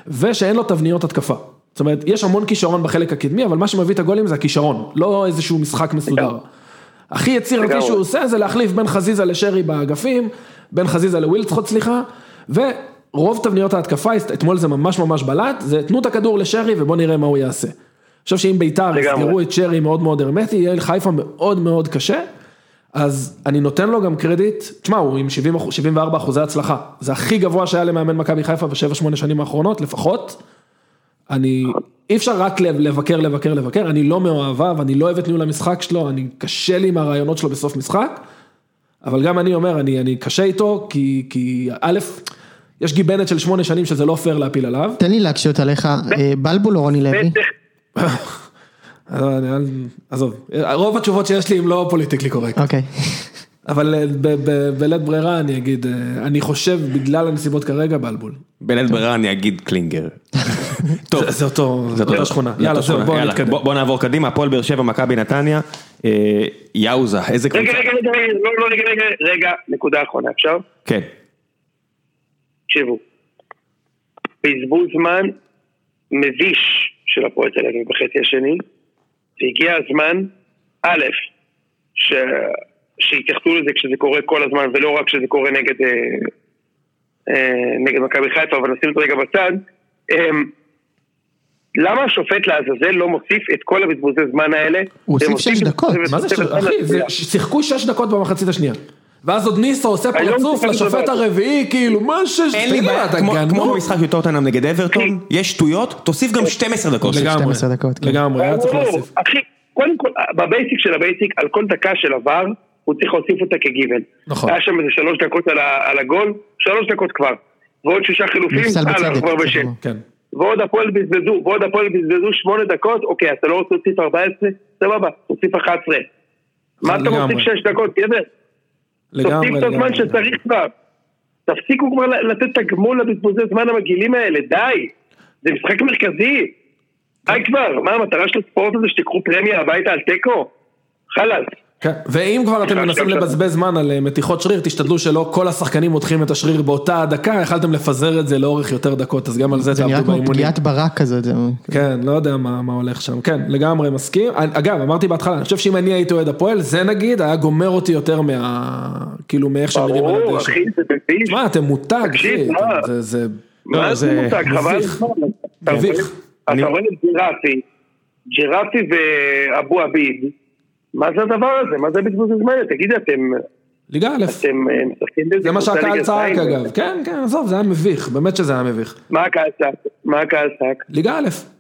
ושאין לו תבניות התקפה. זאת אומרת, יש המון כישרון בחלק הקדמי, אבל מה שמביא את הגולים זה הכישרון, לא איזשהו משחק מסודר. הכי יצירתי. שהוא עושה זה להחליף בין חזיזה לשרי באגפים, בין חזיזה לווילצחוט סליחה, ורוב תבניות ההתקפה, אתמול זה ממש ממש בלט, זה תנו את הכדור לשרי ובוא נראה מה הוא יעשה. אני חושב שאם ביתר. יסגרו את שרי מאוד מאוד הרמטי, יהיה לחיפה מאוד מאוד קשה, אז אני נותן לו גם קרדיט, תשמע, הוא עם 70, אחוז- 74 אחוזי הצלחה, זה הכי גבוה שהיה למאמן מכבי חיפה בשבע שמונה שנים האחרונות לפחות. אני, אי אפשר רק לב- לבקר, לבקר, לבקר, אני לא מאוהביו, אני לא אוהב את ניהול המשחק שלו, אני קשה לי עם הרעיונות שלו בסוף משחק, אבל גם אני אומר, אני, אני קשה איתו, כי, כי א', יש גיבנת של שמונה שנים שזה לא פייר להפיל עליו, תן לי להקשות עליך, אה, בלבול או רוני לוי? בטח, אז אני- אל- עזוב, רוב התשובות שיש לי הם לא politically correct, אוקיי. אבל אה, בלית ברירה אני אגיד, אה, אני חושב בגלל הנסיבות כרגע בלבול. בלית ברירה אני אגיד קלינגר. טוב, זה- אותו, זה אותה שכונה, יאללה זהו יאללה, נתקדם. בוא- בוא נעבור קדימה, הפועל באר שבע, מכבי נתניה, אה, יאוזה, איזה קבוצה. רגע, רגע, רגע, לא, לא, רגע, רגע, רגע, נקודה אחרונה, אפשר? כן, תקשיבו. בזבוז זמן מביש של הפועל תל אביב בחצי השני, והגיע הזמן, א', ש... שיתייחסו לזה כשזה קורה כל הזמן, ולא רק כשזה קורה נגד, אה, אה, נגד מכבי חיפה, אבל נשים את זה רגע בצד. אה, למה השופט לעזאזל לא מוסיף את כל הבזבוזי זמן האלה? הוא הוסיף שש דקות. מה זה, ש- ותוספת אחי? שיחקו שש דקות במחצית השנייה. ואז עוד ניסו עושה לא פרצוף לשופט. הרביעי, כאילו, מה שש... אין לי בעיה, אתה כמו- גנוב? כמו במשחק יותר טוטנאם נגד אברטון, יש שטויות, תוסיף גם 12 דקות. לגמרי, 12 דקות, כן. לגמרי, היה צריך להוסיף. אחי, קודם כל, ב basic של ה basic, על כל דקה של עבר, הוא צריך להוסיף אותה כגיוון. נכון. היה שם איזה שלוש דקות על, הגול, שלוש דקות כבר. ועוד שישה חילופים, הלאה, כבר. כן. ועוד הפועל בזבזו, ועוד הפועל בזבזו שמונה דקות, אוקיי, אתה לא רוצה להוסיף 14? סבבה, תוסיף 11. מה אתה. מוסיף שש דקות, גבר? לגמרי, תוסיף את הזמן. שצריך כבר. תפסיקו כבר לתת את הגמול לבזבוזי זמן המגעילים האלה, די. זה משחק מרכזי. די כבר, מה המטרה של הספורט הזה שתיקחו פרמיה הביתה על תיקו? חלאס. כן, ואם כבר אתם מנסים לבזבז זמן על אה, מתיחות שריר, תשתדלו שלא כל השחקנים מותחים את השריר באותה דקה, יכלתם לפזר את זה לאורך יותר דקות, אז גם על זה זה נראה תעבדו כמו באימונים. פגיעת ברק כזאת. זה- כן, לא יודע מה, מה הולך שם, כן, לגמרי מסכים. אגב, אמרתי בהתחלה, אני חושב שאם אני הייתי אוהד הפועל, זה נגיד היה גומר אותי יותר מה... כאילו מאיך שהם נראים על ברור, הדשא. אחי, זה מביש. תשמע, אתם מותג, אחי, מה? זה, זה... מה לא, זה מותג? חבל מביך. הזמן. אתה רואה- מביך. אתה רואה את ג'ירפי, ג'ירפי ואבו עביד, מה זה הדבר הזה? מה זה בזבוז הזמן? תגידי, אתם ליגה א', אתם אה, משחקים בזה? זה מה שהקהל צעק? אגב, כן, כן, עזוב, זה היה מביך, באמת שזה היה מביך. מה הקהל צעק? מה הקהל צעק? ליגה א'.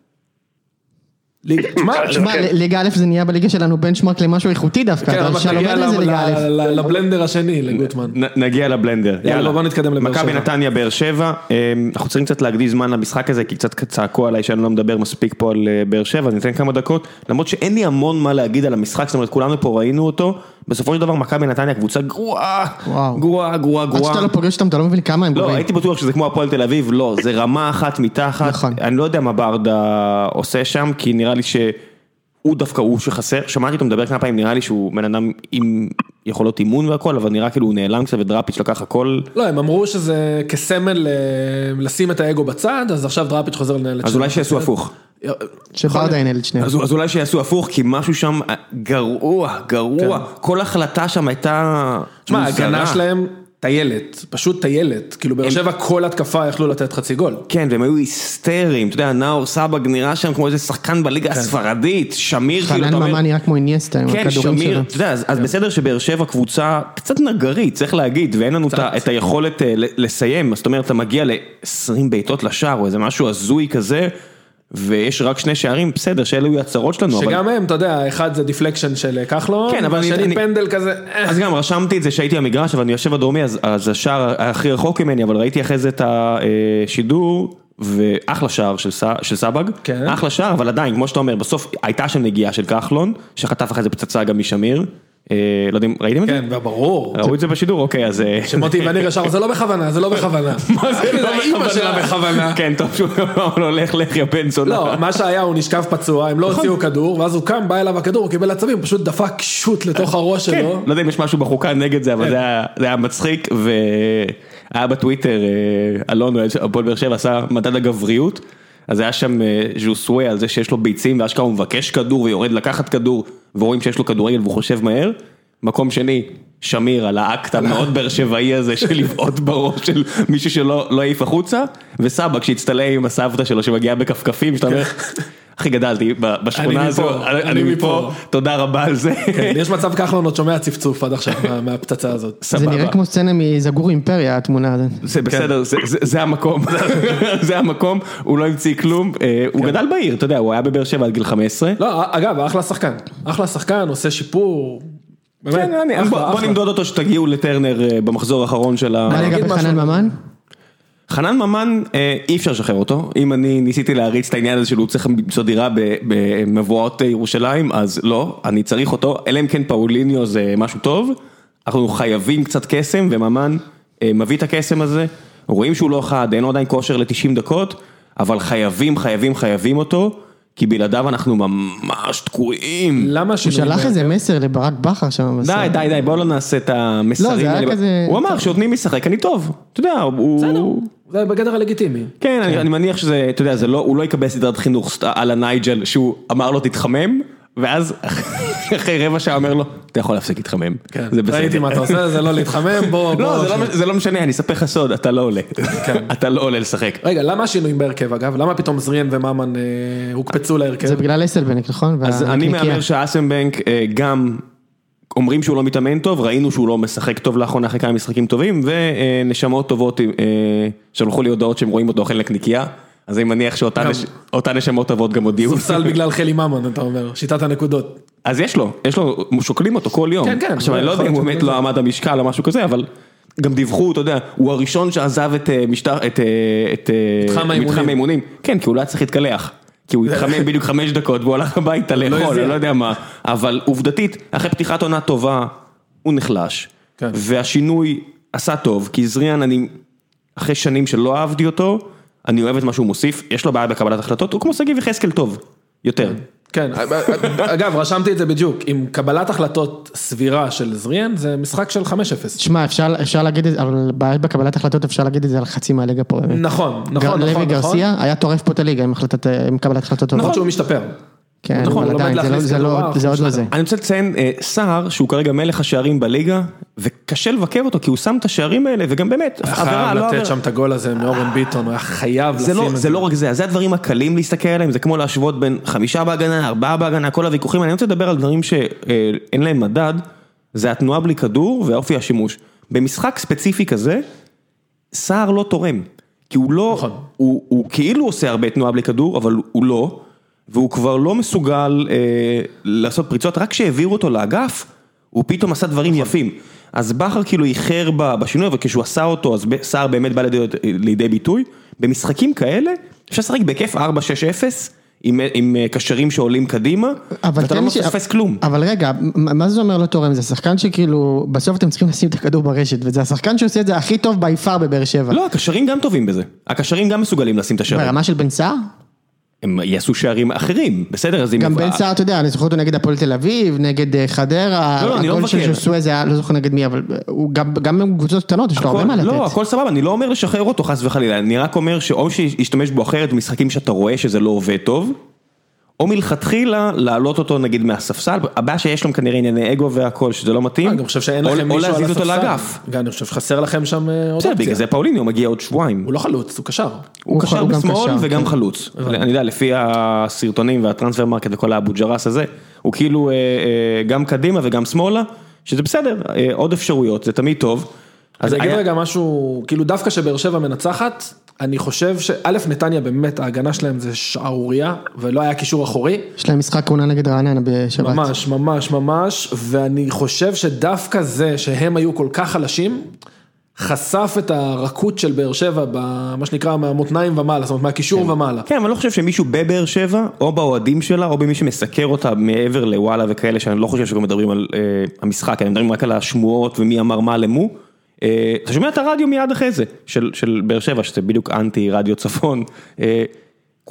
ליגה, תשמע, תשמע, כן. ליגה א' זה נהיה בליגה שלנו בנצ'מארק למשהו איכותי דווקא, כן, אבל שלום נגיע בדלי זה ל- ליגה א'. לבלנדר השני, לגוטמן. נגיע לבלנדר, יאללה, בוא נתקדם לבאר מכבי שבע. נתניה, באר שבע, אה, אנחנו צריכים קצת להקדיש זמן למשחק הזה, כי קצת צעקו עליי שאני לא מדבר מספיק פה על אה, באר שבע, אז ניתן כמה דקות, למרות שאין לי המון מה להגיד על המשחק, זאת אומרת כולנו פה ראינו אותו, בסופו של דבר מכבי נתניה קבוצה גרועה, וואו. גרועה, גרועה, עד גרועה. שאתה לא פוגש אותם אתה לא מבין כמה הם לא, גרועים. הייתי בטוח שזה כמו הפועל תל אביב, לא, זה רמה אחת מתחת, נכון. אני לא יודע מה ברדה עושה שם, כי נראה לי שהוא דווקא הוא שחסר, שמעתי אותו מדבר כמה פעמים, נראה לי שהוא בן אדם עם יכולות אימון והכל, אבל נראה כאילו הוא נעלם קצת ודראפיץ' לקח הכל, לא, הם אמרו שזה כסמל אה, לשים את האגו בצד, אז עכשיו דראפיץ' חוזר לנהל את אז. אולי שיעשו הפוך. שברדה ינהל את שניהם. אז, אז אולי שיעשו הפוך, כי משהו שם אה, גרוע, גרוע, כל החלטה שם הייתה תשמע. ההגנה שלהם טיילת, פשוט טיילת. כאילו באר שבע כל התקפה יכלו לתת חצי גול. כן, והם היו היסטריים, אתה יודע, נאור סבג נראה שם כמו איזה שחקן בליגה הספרדית, שמיר כאילו, חנן אתה אומר, ממן נראה כמו איניאסטה עם כן, הכדורים שמיר, שלו. אתה יודע, אז, אז בסדר שבאר שבע קבוצה קצת נגרית, צריך להגיד, ואין לנו את היכולת אה, ל- לסיים, זאת אומרת, אתה מגיע ל-20 בעיטות לשער, או איזה משהו הזוי כזה, ויש רק שני שערים, בסדר, שאלו יהיו הצרות שלנו, אבל... שגם הם, אתה יודע, אחד זה deflection של אה, כחלון, כן, אבל והשני אני- פנדל כזה. אה. אז גם רשמתי את זה שהייתי במגרש, אבל אני יושב בדרומי, אז, אז השער הכי רחוק ממני, אבל ראיתי אחרי זה את השידור, ואחלה שער של, ס- של סבג, כן. אחלה שער, אבל עדיין, כמו שאתה אומר, בסוף הייתה שם נגיעה של כחלון, שחטף אחרי זה פצצה גם משמיר, אה, לא יודע אם ראיתם את זה? כן, וברור. ראו את זה בשידור? אוקיי, אז... אה, שמוטי וניר ישר, זה לא בכוונה, זה לא בכוונה. מה זה לא אימא שלה בכוונה. כן, טוב שהוא אמר לו, לך יא בן זונה. לא, מה שהיה, הוא נשכב פצוע, הם לא נכון. הוציאו כדור, ואז הוא קם, בא אליו הכדור, הוא קיבל עצבים, פשוט דפק שוט לתוך הראש כן, שלו. לא יודע אם יש משהו בחוקה נגד זה, אבל זה היה- זה היה מצחיק, והיה בטוויטר, אה, אלון, הפועל באר שבע, עשה מדד הגבריות, אז היה שם אה, ז'וסווה על זה שיש לו ביצים, ואשכרה הוא מבקש כדור ויורד לקחת כדור, ורואים שיש לו כדורגל והוא חושב מהר. מקום שני, שמיר על האקט המאוד באר שבעי הזה של לבעוט בראש של מישהו שלא לא העיף החוצה, וסבא כשהצטלם עם הסבתא שלו שמגיעה בכפכפים, שאתה אומר, אחי גדלתי ב- בשכונה הזו, אני מפה, מפה." תודה רבה על זה. כן, יש מצב כחלון עוד שומע צפצוף עד עכשיו מה- מהפצצה הזאת. זה. נראה כמו סצנה מזגור אימפריה התמונה הזאת. זה בסדר, זה- המקום, זה המקום, הוא לא המציא כלום, אה, הוא גדל בעיר, אתה יודע, הוא היה בבאר שבע עד גיל 15. לא, אגב, אחלה שחקן. אחלה שחקן, עושה שיפור. באמת, כן, אני- אחלה, בוא אחלה. נמדוד אותו שתגיעו לטרנר אה, במחזור האחרון של ה... מה לגבי. חנן ממן? חנן ממן, אה, אי אפשר לשחרר אותו, אם אני ניסיתי להריץ את העניין הזה שהוא צריך למצוא דירה במבואות ירושלים, אז לא, אני צריך אותו, אלא אם כן פאוליניו זה משהו טוב, אנחנו חייבים קצת קסם, וממן אה, מביא את הקסם הזה, רואים שהוא לא חד, אין לו עדיין כושר ל-90 דקות, אבל חייבים, חייבים, חייבים אותו, כי בלעדיו אנחנו ממש תקועים. למה הוא השינויים שלח האלה? איזה מסר לברק בכר שם. בסוף. די, די, די, בואו לא נעשה את המסרים לא, זה היה האלה. כזה- הוא אמר שנותנים לי לשחק, אני טוב. אתה יודע, הוא... בסדר, זה בגדר הלגיטימי. כן, אני, אני מניח שזה, אתה יודע, זה לא, הוא לא יקבל סדרת חינוך על הנייג'ל שהוא אמר לו תתחמם, ואז אחרי רבע שעה אומר לו, אתה יכול להפסיק להתחמם, כן, זה בסדר. ראיתי מה אתה עושה, זה לא להתחמם, בוא, לא, בוא. זה לא, זה לא משנה, אני אספר לך סוד, אתה לא עולה. כן. אתה לא עולה לשחק. רגע, למה השינויים בהרכב אגב? למה פתאום זריאן וממן אה, הוקפצו להרכב? זה בגלל אסלבנק, נכון? אז אני. מהמר שאסנבנק אה, גם אומרים שהוא לא מתאמן טוב, ראינו שהוא לא משחק טוב לאחרונה אחרי כמה משחקים טובים, ונשמות טובות אה, שלחו לי הודעות שהם רואים אותו אוכל נקניקייה, אז אני מניח שאותן נשמות טובות גם הודיעו. ספסל בגלל חלי ממן, אתה אומר, שיטת הנקודות. אז יש לו, יש לו, שוקלים אותו כל יום. כן, כן, עכשיו אני לא יודע אם הוא באמת. לא עמד המשקל או משהו כזה, אבל גם דיווחו, אתה יודע, הוא הראשון שעזב את אה, משטר, את אה, את, אה, מתחם האימונים. כן, כי הוא לא היה צריך להתקלח. כי הוא התחמם בדיוק חמש דקות והוא הלך הביתה לאכול, הזיע. אני לא יודע מה. אבל עובדתית, אחרי פתיחת עונה טובה, הוא נחלש. כן. והשינוי עשה טוב, כי זריאן, אני, אחרי שנים שלא אהבתי אותו, אני אוהב את מה שהוא מוסיף, יש לו בעיה בקבלת החלטות, הוא כמו שגיב יחזקאל טוב, יותר. כן, אגב, רשמתי את זה בדיוק, עם קבלת החלטות סבירה של זריאן, זה משחק של 5-0. שמע, אפשר, אפשר להגיד את זה, אבל בעיה בקבלת החלטות אפשר להגיד את זה על חצי מהליגה פה. נכון, נכון, נכון, לוי נכון. גרסיה היה טורף פה את הליגה עם החלטת, עם קבלת החלטות טובות. נכון שהוא משתפר. כן, נכון, אבל עדיין, זה לא- זה לא- זה עוד לא זה. אני רוצה לציין אה, סער, שהוא כרגע מלך השערים בליגה, וקשה לבקר אותו, כי הוא שם את השערים האלה, וגם באמת, עבירה, חייב לא לתת עבירה. שם את הגול הזה מאורן ביטון, הוא היה חייב זה לשים לא, את זה לא רק זה, זה הדברים הקלים להסתכל עליהם, זה כמו להשוות בין חמישה בהגנה, ארבעה בהגנה, כל הוויכוחים, אני רוצה לדבר על דברים שאין להם מדד, זה התנועה בלי כדור ואופי השימוש. במשחק ספציפי כזה, סער לא תורם, כי הוא לא, נכון. הוא, הוא כאילו עושה הרבה תנועה בלי כדור, אבל הוא לא, והוא כבר לא מסוגל אה, לעשות פריצות, רק כשהעבירו אותו לאגף, הוא פתאום עשה דברים יפים. אז בכר כאילו איחר בשינוי, אבל כשהוא עשה אותו, אז סער באמת בא לידי, לידי ביטוי. במשחקים כאלה, אפשר לשחק בהיקף 4-6-0, עם, עם אה, קשרים שעולים קדימה, ואתה לא לי ש- מפספס כלום. אבל רגע, מה מה זה אומר לא תורם? זה שחקן שכאילו, בסוף אתם צריכים לשים את הכדור ברשת, וזה השחקן שעושה את זה הכי טוב בי פאר בבאר שבע. לא, הקשרים גם טובים בזה. הקשרים גם מסוגלים לשים את השערים. ברמה של בן סער? הם יעשו שערים אחרים, בסדר? אז אם... גם בן סער, אתה יודע, אני זוכר אותו נגד הפועל תל אביב, נגד אה, חדרה, לא, לא, לא הגול של זה היה, לא זוכר נגד מי, אבל גם גם בקבוצות קטנות, יש לו הרבה מה לתת. לא, הכל סבבה, אני לא אומר לשחרר אותו חס וחלילה, אני רק אומר שאו שישתמש בו אחרת במשחקים שאתה רואה שזה לא עובד טוב, או מלכתחילה להעלות אותו נגיד מהספסל, הבעיה שיש להם כנראה ענייני אגו והכל, שזה לא מתאים, אני חושב שאין או- לכם או מישהו על להזיז אותו הספסל. אני חושב שחסר לכם שם אה, עוד בסדר, בגלל אופציה. זה פאוליניו מגיע עוד שבועיים. הוא לא חלוץ, הוא קשר. הוא הוא קשר הוא בשמאל וגם כן. חלוץ. אני יודע, לפי הסרטונים וה Transfermarkt וכל האבו ג'רס הזה, הוא כאילו אה, אה, גם קדימה וגם שמאלה, שזה בסדר, עוד אפשרויות, זה תמיד טוב. אז אני אגיד רגע משהו, כאילו דווקא שבאר שבע מנצחת, אני חושב שא' נתניה באמת ההגנה שלהם זה שערורייה, ולא היה קישור אחורי. יש להם משחק עונה נגד רעננה בשבת. ממש, ממש, ממש, ואני חושב שדווקא זה שהם היו כל כך חלשים, חשף את הרכות של באר שבע, במה שנקרא מהמותניים ומעלה, זאת אומרת מהקישור ומעלה. כן, אבל אני לא חושב שמישהו בבאר שבע, או באוהדים שלה, או במי שמסקר אותה מעבר לוואלה וכאלה, שאני לא חושב שגם מדברים על אה, המשחק, אני מדברים רק על השמועות ומי אמר מה למו. אה, אתה שומע את הרדיו מיד אחרי זה, של, של באר שבע, שזה בדיוק אנטי רדיו צפון. אה,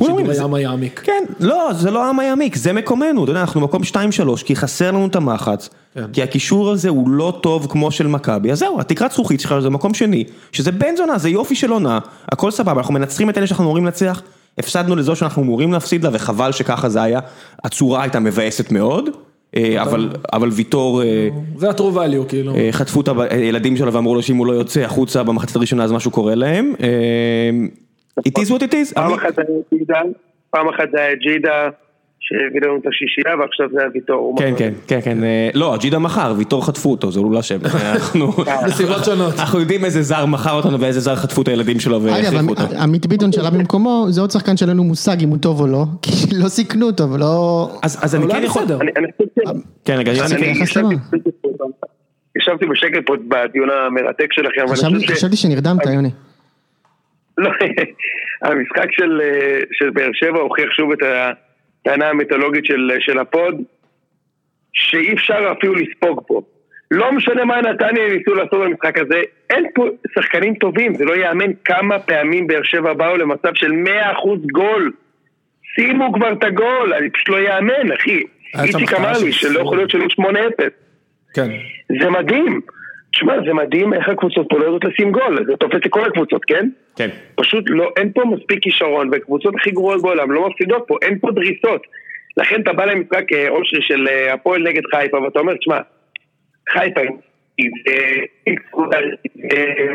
אומרים, שידורי זה- ים היעמיק. כן, לא, זה לא העם היעמיק, זה מקומנו, אתה יודע, אנחנו מקום 2-3, כי חסר לנו את המחץ, כן. כי הקישור הזה הוא לא טוב כמו של מכבי, אז זהו, התקרת זכוכית שלך זה מקום שני, שזה בן זונה, זה יופי של עונה, הכל סבבה, אנחנו מנצחים את אלה שאנחנו אמורים לנצח, הפסדנו לזו שאנחנו אמורים להפסיד לה, וחבל שככה זה היה, הצורה הייתה מבאסת מאוד, אבל, אבל ויטור... אה, זה ה-true value, כאילו. אה, חטפו את הילדים שלו ואמרו לו שאם הוא לא יוצא החוצה במחצית הראשונה אז משהו קורה להם. אה, It is what it is. פעם אחת זה היה ג'ידה, שהביא לנו את השישייה, ועכשיו זה היה ויטור. כן. כן, כן, כן, אה, לא, ג'ידה מכר, ויטור חטפו אותו, זה הוא לא אשם, אנחנו בסיבות שונות. אנחנו יודעים איזה זר מכר אותנו ואיזה זר חטפו את הילדים שלו אגב, והחליפו אותו. עמית ביטון שעלה במקומו, זה עוד שחקן שאין לנו מושג אם הוא טוב או לא, כי לא סיכנו אותו ולא... אז אז אני אבל כן יכול... כן, רגע, אני ישבתי? בשקט פה- בדיון המרתק שלכם, אבל אני חשבתי- חושב ש... חשבתי שנרדמת, יוני. לא, המשחק של, אה, של באר שבע הוכיח שוב את הטענה המיתולוגית של, של הפוד, שאי אפשר אפילו לספוג פה. לא משנה מה נתניה ניסו לעשות במשחק הזה, אין פה שחקנים טובים, זה לא ייאמן כמה פעמים באר שבע באו למצב של 100% גול. שימו כבר את הגול, אני פשוט לא ייאמן, אחי. איציק אמר לי שלא. יכול להיות שלו 8-0. כן. זה מדהים. תשמע, זה מדהים איך הקבוצות פה לא יודעות לשים גול, זה תופס לכל הקבוצות, כן? כן. פשוט לא, אין פה מספיק כישרון, וקבוצות הכי גרועות בעולם לא מפסידות פה, אין פה דריסות. לכן אתה בא למשחק אה, אושרי של אה, הפועל נגד חיפה, ואתה אומר, תשמע, חיפה אה,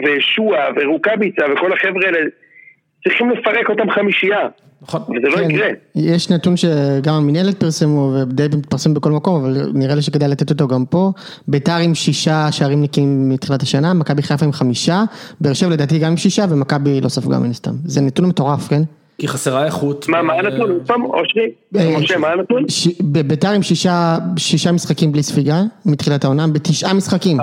ושועה ורוקאביצה וכל החבר'ה האלה, צריכים לפרק אותם חמישייה, נכון. וזה לא כן, יקרה. יש נתון שגם המינהלת פרסמו ודי מתפרסם בכל מקום, אבל נראה לי שכדאי לתת אותו גם פה. ביתר עם שישה שערים נקיים מתחילת השנה, מכבי חיפה עם חמישה, באר שבע לדעתי גם עם שישה, ומכבי לא ספגה מן הסתם. זה נתון מטורף, כן? כי חסרה איכות. מה, מה הנתון? עוד פעם, אושרי? אה, משה, מה הנתון? ביתר עם שישה, שישה משחקים בלי ספיגה, מתחילת העונה, בתשעה משחקים.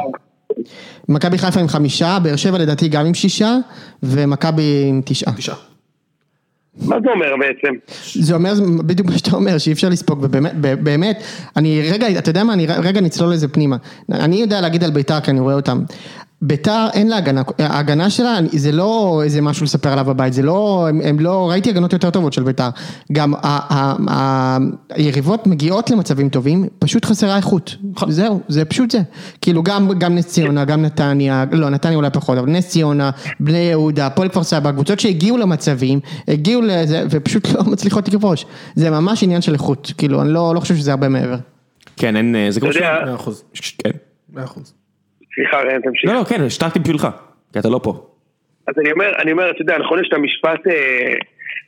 מכבי חיפה עם חמישה, באר שבע לדעתי גם עם שישה, ומכבי עם תשעה. תשעה. מה זה אומר בעצם? זה אומר בדיוק מה שאתה אומר, שאי אפשר לספוג, ובאמת, באמת, אני רגע, אתה יודע מה, אני רגע נצלול לזה פנימה. אני יודע להגיד על בית"ר, כי אני רואה אותם. ביתר אין לה הגנה, ההגנה שלה זה לא איזה משהו לספר עליו בבית, זה לא, הם, הם לא, ראיתי הגנות יותר טובות של ביתר, גם ה, ה, ה, היריבות מגיעות למצבים טובים, פשוט חסרה איכות, זהו, זה פשוט זה, כאילו גם, גם נס ציונה, גם נתניה, לא נתניה אולי פחות, אבל נס ציונה, בני יהודה, הפועל כפר סבא, קבוצות שהגיעו למצבים, הגיעו לזה ופשוט לא מצליחות לכבוש, זה ממש עניין של איכות, כאילו אני לא, לא חושב שזה הרבה מעבר. כן, אין, אה, זה כמו יודע- מאה אחוז, ש... כן. מאה אחוז. סליחה, ראם, תמשיך. לא, לא, כן, השתקתי בשבילך, כי אתה לא פה. אז אני אומר, אני אומר, אתה יודע, נכון, יש את המשפט אה,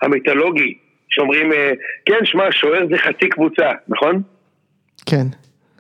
המיתולוגי, שאומרים, אה, כן, שמע, שוער זה חצי קבוצה, נכון? כן.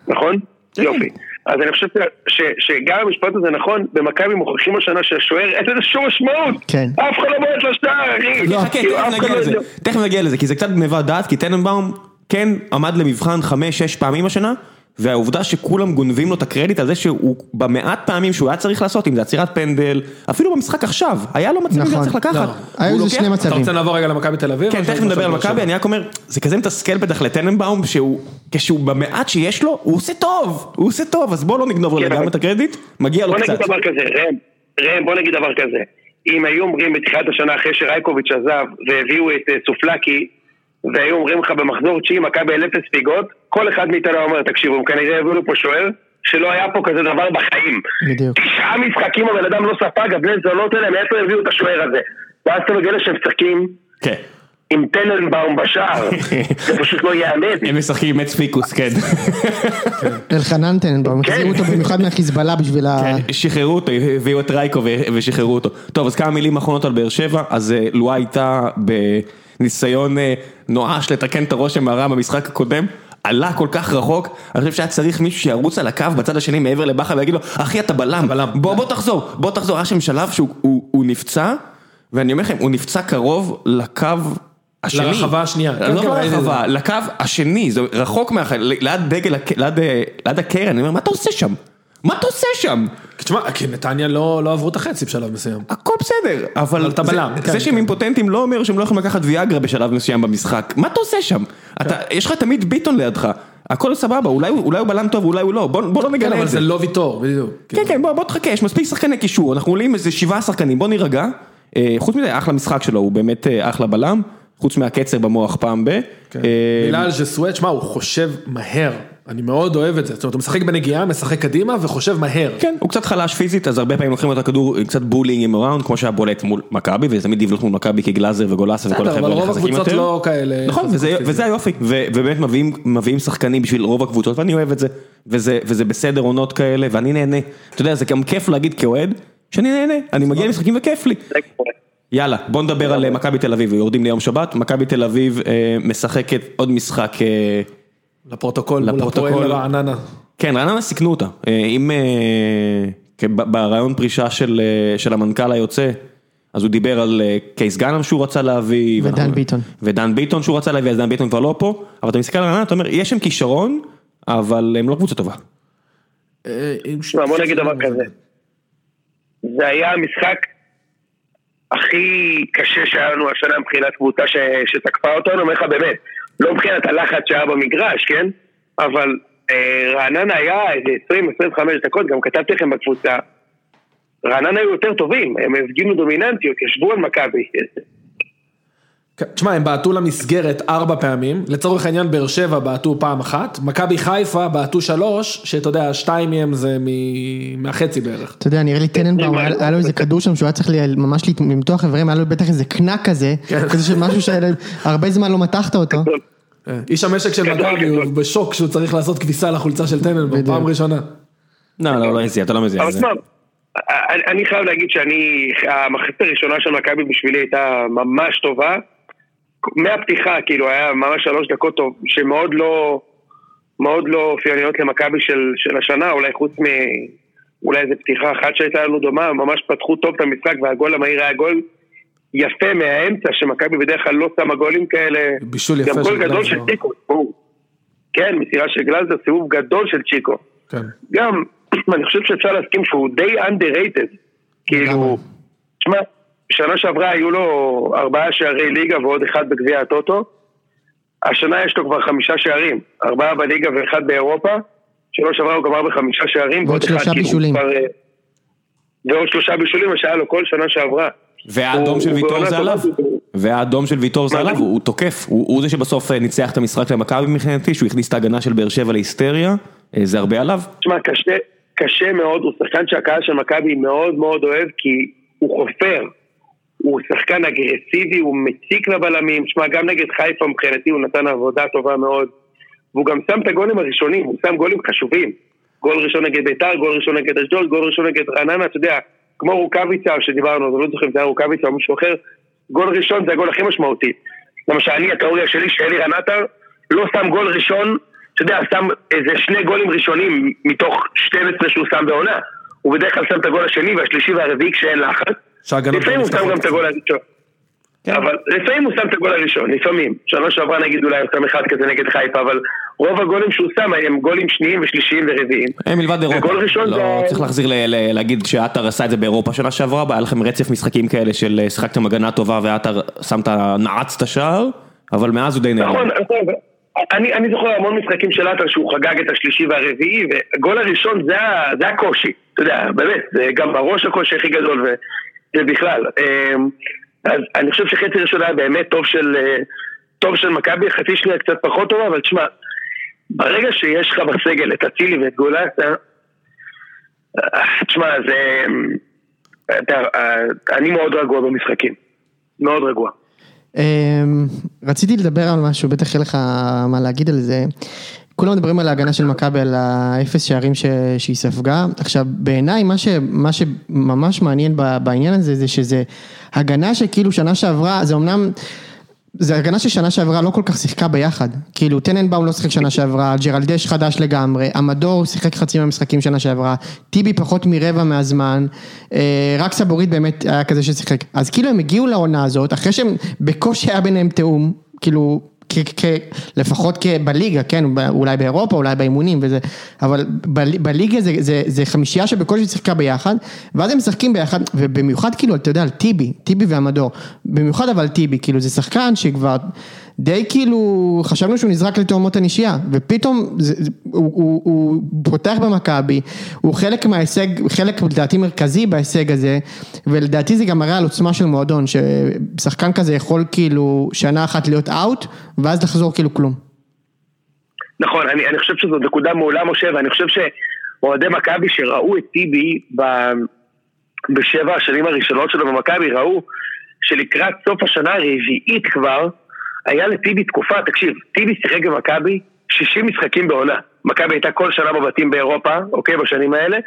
נכון? כן. יופי. אז אני חושב ש, שגם המשפט הזה נכון, במכבי מוכיחים השנה שהשוער, אין לזה שום משמעות! כן. אף אחד לא בועט לשער, אחי! לא, חכה, כאילו, תכף נגיע לא לזה. תכף נגיע לזה, כי זה קצת גניבת דעת, כי טננבאום כן עמד למבחן חמש-שש פעמים השנה, והעובדה שכולם גונבים לו את הקרדיט על זה שהוא במעט פעמים שהוא היה צריך לעשות, אם זה עצירת פנדל, אפילו במשחק עכשיו, היה לו מצבים נכון. שהיה צריך לקחת. לא. היו איזה שני אתה מצבים. רוצה לעבור רגע למכבי תל אביב? כן, תכף נדבר על מכבי, אני רק אומר, זה כזה מתסכל בטח לטננבאום, שהוא, כשהוא במעט שיש לו, הוא עושה טוב, הוא עושה טוב, אז בוא לא נגנוב לו כן, לגמרי את הקרדיט, מגיע לו בוא קצת. נגיד דבר כזה, ראם, ראם, בוא נגיד דבר כזה. אם היו אומרים בתחילת השנה אחרי שרייקוביץ' עזב והביאו את אה, סופלקי והיו אומרים לך במחזור תשיעי מכבי על אפס פיגות, כל אחד מאיתנו אומר, תקשיבו, הם כנראה הביאו פה שוער שלא היה פה כזה דבר בחיים. בדיוק. תשעה משחקים הבן אדם לא ספג, הבני זונות האלה, מאיפה הביאו את השוער הזה? ואז אתה מגלה שהם משחקים כן. עם טננבאום בשער, זה פשוט לא ייאמן. הם משחקים עם עץ פיקוס, כן. אלחנן טננבאום, כן. החזירו אותו במיוחד מהחיזבאללה בשביל ה... כן, שחררו אותו, הביאו את רייקו ושחררו אותו. טוב, אז כמה מילים אחרונות על באר שבע, אז אה, לואי הייתה בניסיון אה, נואש לתקן את הרושם הרע במשחק הקודם. עלה כל כך רחוק, אני חושב שהיה צריך מישהו שירוץ על הקו בצד השני מעבר לבכר ויגיד לו, אחי אתה בלם, בוא בוא תחזור, בוא תחזור, היה שם שלב שהוא הוא- הוא נפצע, ואני אומר לכם, הוא נפצע קרוב לקו השני. לרחבה השנייה. כן, לא כן, את לרחבה, לקו השני, זה רחוק מהח... ליד דגל, אה, ליד הקרן, אני אומר, מה אתה עושה שם? מה אתה עושה שם? תשמע, כי נתניה לא לא עברו את החצי בשלב מסוים. הכל בסדר, אבל אבל זה- בלם, כן, זה שהם כן. אימפוטנטים לא אומר שהם לא יכולים לקחת ויאגרה בשלב מסוים במשחק. מה אתה עושה שם? אתה, יש לך תמיד ביטון לידך, הכל סבבה, אולי הוא אולי הוא בלם טוב, אולי הוא לא, בוא בוא לא כן, נגלה אבל את זה. זה לא ויטור, בדיוק. כן, כן, בוא בוא תחכה, יש מספיק שחקני קישור, אנחנו עולים איזה שבעה שחקנים, בוא נירגע. אה, חוץ מזה, אחלה משחק שלו, הוא באמת אה, אחלה בלם, חוץ מהקצר במוח פעם ב... כן. אה, מילה על ז'סואט, שמע, הוא חושב מהר. אני מאוד אוהב את זה. זאת אומרת, הוא משחק בנגיעה, משחק קדימה וחושב מהר. כן, הוא קצת חלש פיזית, אז הרבה פעמים לוקחים לו את הכדור, קצת bullying him around, כמו שהיה בולט מול מכבי, וזה תמיד יבלוט מול מכבי כי גלאזר וגולאסה וכל החבר'ה אבל האלה רוב חזקים הקבוצות יותר. לא כאלה נכון, וזה. וזה היופי, ו- ובאמת מביאים, מביאים שחקנים בשביל רוב הקבוצות, ואני אוהב את זה, וזה, וזה בסדר עונות כאלה, ואני נהנה. אתה יודע, זה גם כיף להגיד כאוהד, שאני נהנה, אני מגיע למשחקים וכיף לי. יאללה, בוא נדבר על אה, מכבי תל אביב, יורדים ליום שבת, מכבי תל אביב אה, משחקת עוד משחק, אה, לפרוטוקול, מול לפרוטוקול. הפועל רעננה. כן, רעננה סיכנו אותה, אה, אם אה, כן, ברעיון פרישה של, אה, של המנכ"ל היוצא, אז הוא דיבר על קייס גאנם שהוא רצה להביא, ודן ואנחנו- ביטון. ודן ביטון שהוא רצה להביא, אז דן ביטון כבר לא פה, אבל אתה מסתכל על רעננה, אתה אומר, יש שם כישרון, אבל הם לא קבוצה טובה. תשמע, בוא נגיד דבר כזה. זה היה המשחק הכי קשה שהיה לנו השנה מבחינת קבוצה ש... שתקפה אותנו, אני אומר לך באמת, לא מבחינת הלחץ שהיה במגרש, כן? אבל אה, רעננה היה איזה 20-25 דקות, גם כתבתי לכם בקבוצה, רעננה היו יותר טובים, הם הפגינו דומיננטיות, ישבו על מכבי. תשמע, הם בעטו למסגרת ארבע פעמים, לצורך העניין באר שבע בעטו פעם אחת, מכבי חיפה בעטו שלוש, שאתה יודע, שתיים מהם זה מהחצי בערך. אתה יודע, נראה לי טננבאום, היה היה לו איזה כדור שם שהוא היה צריך ממש למתוח איברים, היה לו בטח איזה קנק כזה, כן. כזה של משהו שהרבה זמן לא מתחת אותו. אה, איש המשק של מכבי. הוא בשוק שהוא צריך לעשות כביסה לחולצה של טננבאום. פעם ראשונה. לא, לא, לא מזיע, אתה לא מזיע. אני חייב להגיד שאני, המחצית הראשונה של מכבי בשבילי הייתה ממש טובה. מהפתיחה, כאילו, היה ממש שלוש דקות טוב, שמאוד לא, מאוד לא אופייניות למכבי של, של השנה, אולי חוץ מ... אולי איזה פתיחה אחת שהייתה לנו דומה, ממש פתחו טוב את המשחק והגול המהיר היה גול יפה מהאמצע, שמכבי בדרך כלל לא שמה גולים כאלה. בישול יפה גם של גול גדול גלאזר. של צ'יקו. כן, מסירה של גלאזר, סיבוב גדול של צ'יקו. כן. גם, אני חושב שאפשר להסכים שהוא די underrated. כאילו, תשמע, שנה שעברה היו לו ארבעה שערי ליגה ועוד אחד בגביע הטוטו. השנה יש לו כבר חמישה שערים, ארבעה בליגה ואחד באירופה. שנה שעברה הוא גמר בחמישה שערים. ועוד שלושה כאילו, בישולים. כבר, אה, ועוד שלושה בישולים, מה שהיה לו כל שנה שעברה. והאדום של ויטור זה. עליו, והאדום של ויטור זה? עליו, הוא תוקף, הוא זה שבסוף אה, ניצח את המשחק למכבי מבחינתי, שהוא הכניס את ההגנה של באר שבע להיסטריה, אה, זה הרבה עליו. תשמע, קשה מאוד, הוא שחקן שהקהל של מכבי מאוד מאוד אוהב, כי הוא חופר. הוא שחקן אגרסיבי, הוא מציק לבלמים, תשמע, גם נגד חיפה מבחינתי הוא נתן עבודה טובה מאוד. והוא גם שם את הגולים הראשונים, הוא שם גולים חשובים. גול ראשון נגד ביתר, גול ראשון נגד אשדוד, גול ראשון נגד רעננה, אתה יודע, כמו רוקאביצה שדיברנו, אני לא זוכר אם זה היה רוקאביצה או מישהו אחר, גול ראשון זה הגול הכי משמעותי. למשל, אני, התיאוריה שלי שאלירן עטר לא שם גול ראשון, אתה יודע, שם איזה שני גולים ראשונים מתוך 12 שהוא שם בעונה. הוא בדרך כלל שם את הגול השני והשלישי והרביעי כשאין לחץ. שההגנות לפעמים הוא שם גם. את הגול הראשון. אבל לפעמים הוא שם את הגול הראשון, לפעמים. שנה שעברה נגיד אולי הוא שם אחד כזה נגד חיפה, אבל רוב הגולים שהוא שם הם גולים שניים ושלישיים ורביעיים. אה, מלבד אירופה, וגול ראשון לא זה- צריך להחזיר ל- ל- להגיד שעטר עשה את זה באירופה שנה שעברה, היה לכם רצף משחקים כאלה של אה, שיחקתם הגנה טובה ועטר ה- נעץ את השער, אבל מאז הוא די נעלם. נכון, נכון. אני, אני זוכר המון משחקים של עטר שהוא חגג את השלישי והרביעי, והגול הראשון זה, זה הקושי, אתה יודע, באמת, זה גם בראש הקושי הכי גדול, ו- ובכלל. אמ, אז אני חושב שחצי ראשון היה באמת טוב של, אה, טוב של מכבי, חצי שנייה קצת פחות טובה, אבל תשמע, ברגע שיש לך בסגל את אצילי ואת גולסה, אה, תשמע, זה... אה, אני מאוד רגוע במשחקים, מאוד רגוע. אמ, רציתי לדבר על משהו, בטח יהיה לך מה להגיד על זה. כולם מדברים על ההגנה של מכבי, על האפס שערים ש... שהיא ספגה. עכשיו, בעיניי, מה, ש... מה שממש מעניין. בעניין הזה, זה שזה הגנה שכאילו שנה שעברה, זה אמנם... זה הגנה ששנה שעברה לא כל כך שיחקה ביחד, כאילו טננבאום לא שיחק שנה שעברה, ג'רלדש חדש לגמרי, המדור שיחק חצי מהמשחקים שנה שעברה, טיבי פחות מרבע מהזמן, אה, רק סבורית באמת היה כזה ששיחק, אז כאילו הם הגיעו לעונה הזאת, אחרי שהם בקושי היה ביניהם תיאום, כאילו לפחות בליגה, כן, אולי באירופה, אולי באימונים וזה, אבל בליגה זה, זה, זה חמישייה שבקושי שיחקה ביחד, ואז הם משחקים ביחד, ובמיוחד כאילו, אתה יודע, על טיבי, טיבי והמדור, במיוחד אבל טיבי, כאילו זה שחקן שכבר די כאילו, חשבנו שהוא נזרק לתאומות הנשייה, ופתאום זה, הוא, הוא, הוא פותח במכבי, הוא חלק מההישג, חלק לדעתי מרכזי בהישג הזה, ולדעתי זה גם מראה על עוצמה של מועדון, ששחקן כזה יכול כאילו שנה אחת להיות אאוט, ואז לחזור כאילו כלום. נכון, אני, אני חושב שזו נקודה מעולה, משה, ואני חושב שאוהדי מכבי שראו את טיבי ב, בשבע השנים הראשונות שלו במכבי, ראו שלקראת סוף השנה הרביעית כבר, היה לטיבי תקופה, תקשיב, טיבי שיחק במכבי 60 משחקים בעונה. מכבי הייתה כל שנה בבתים באירופה, אוקיי, בשנים האלה,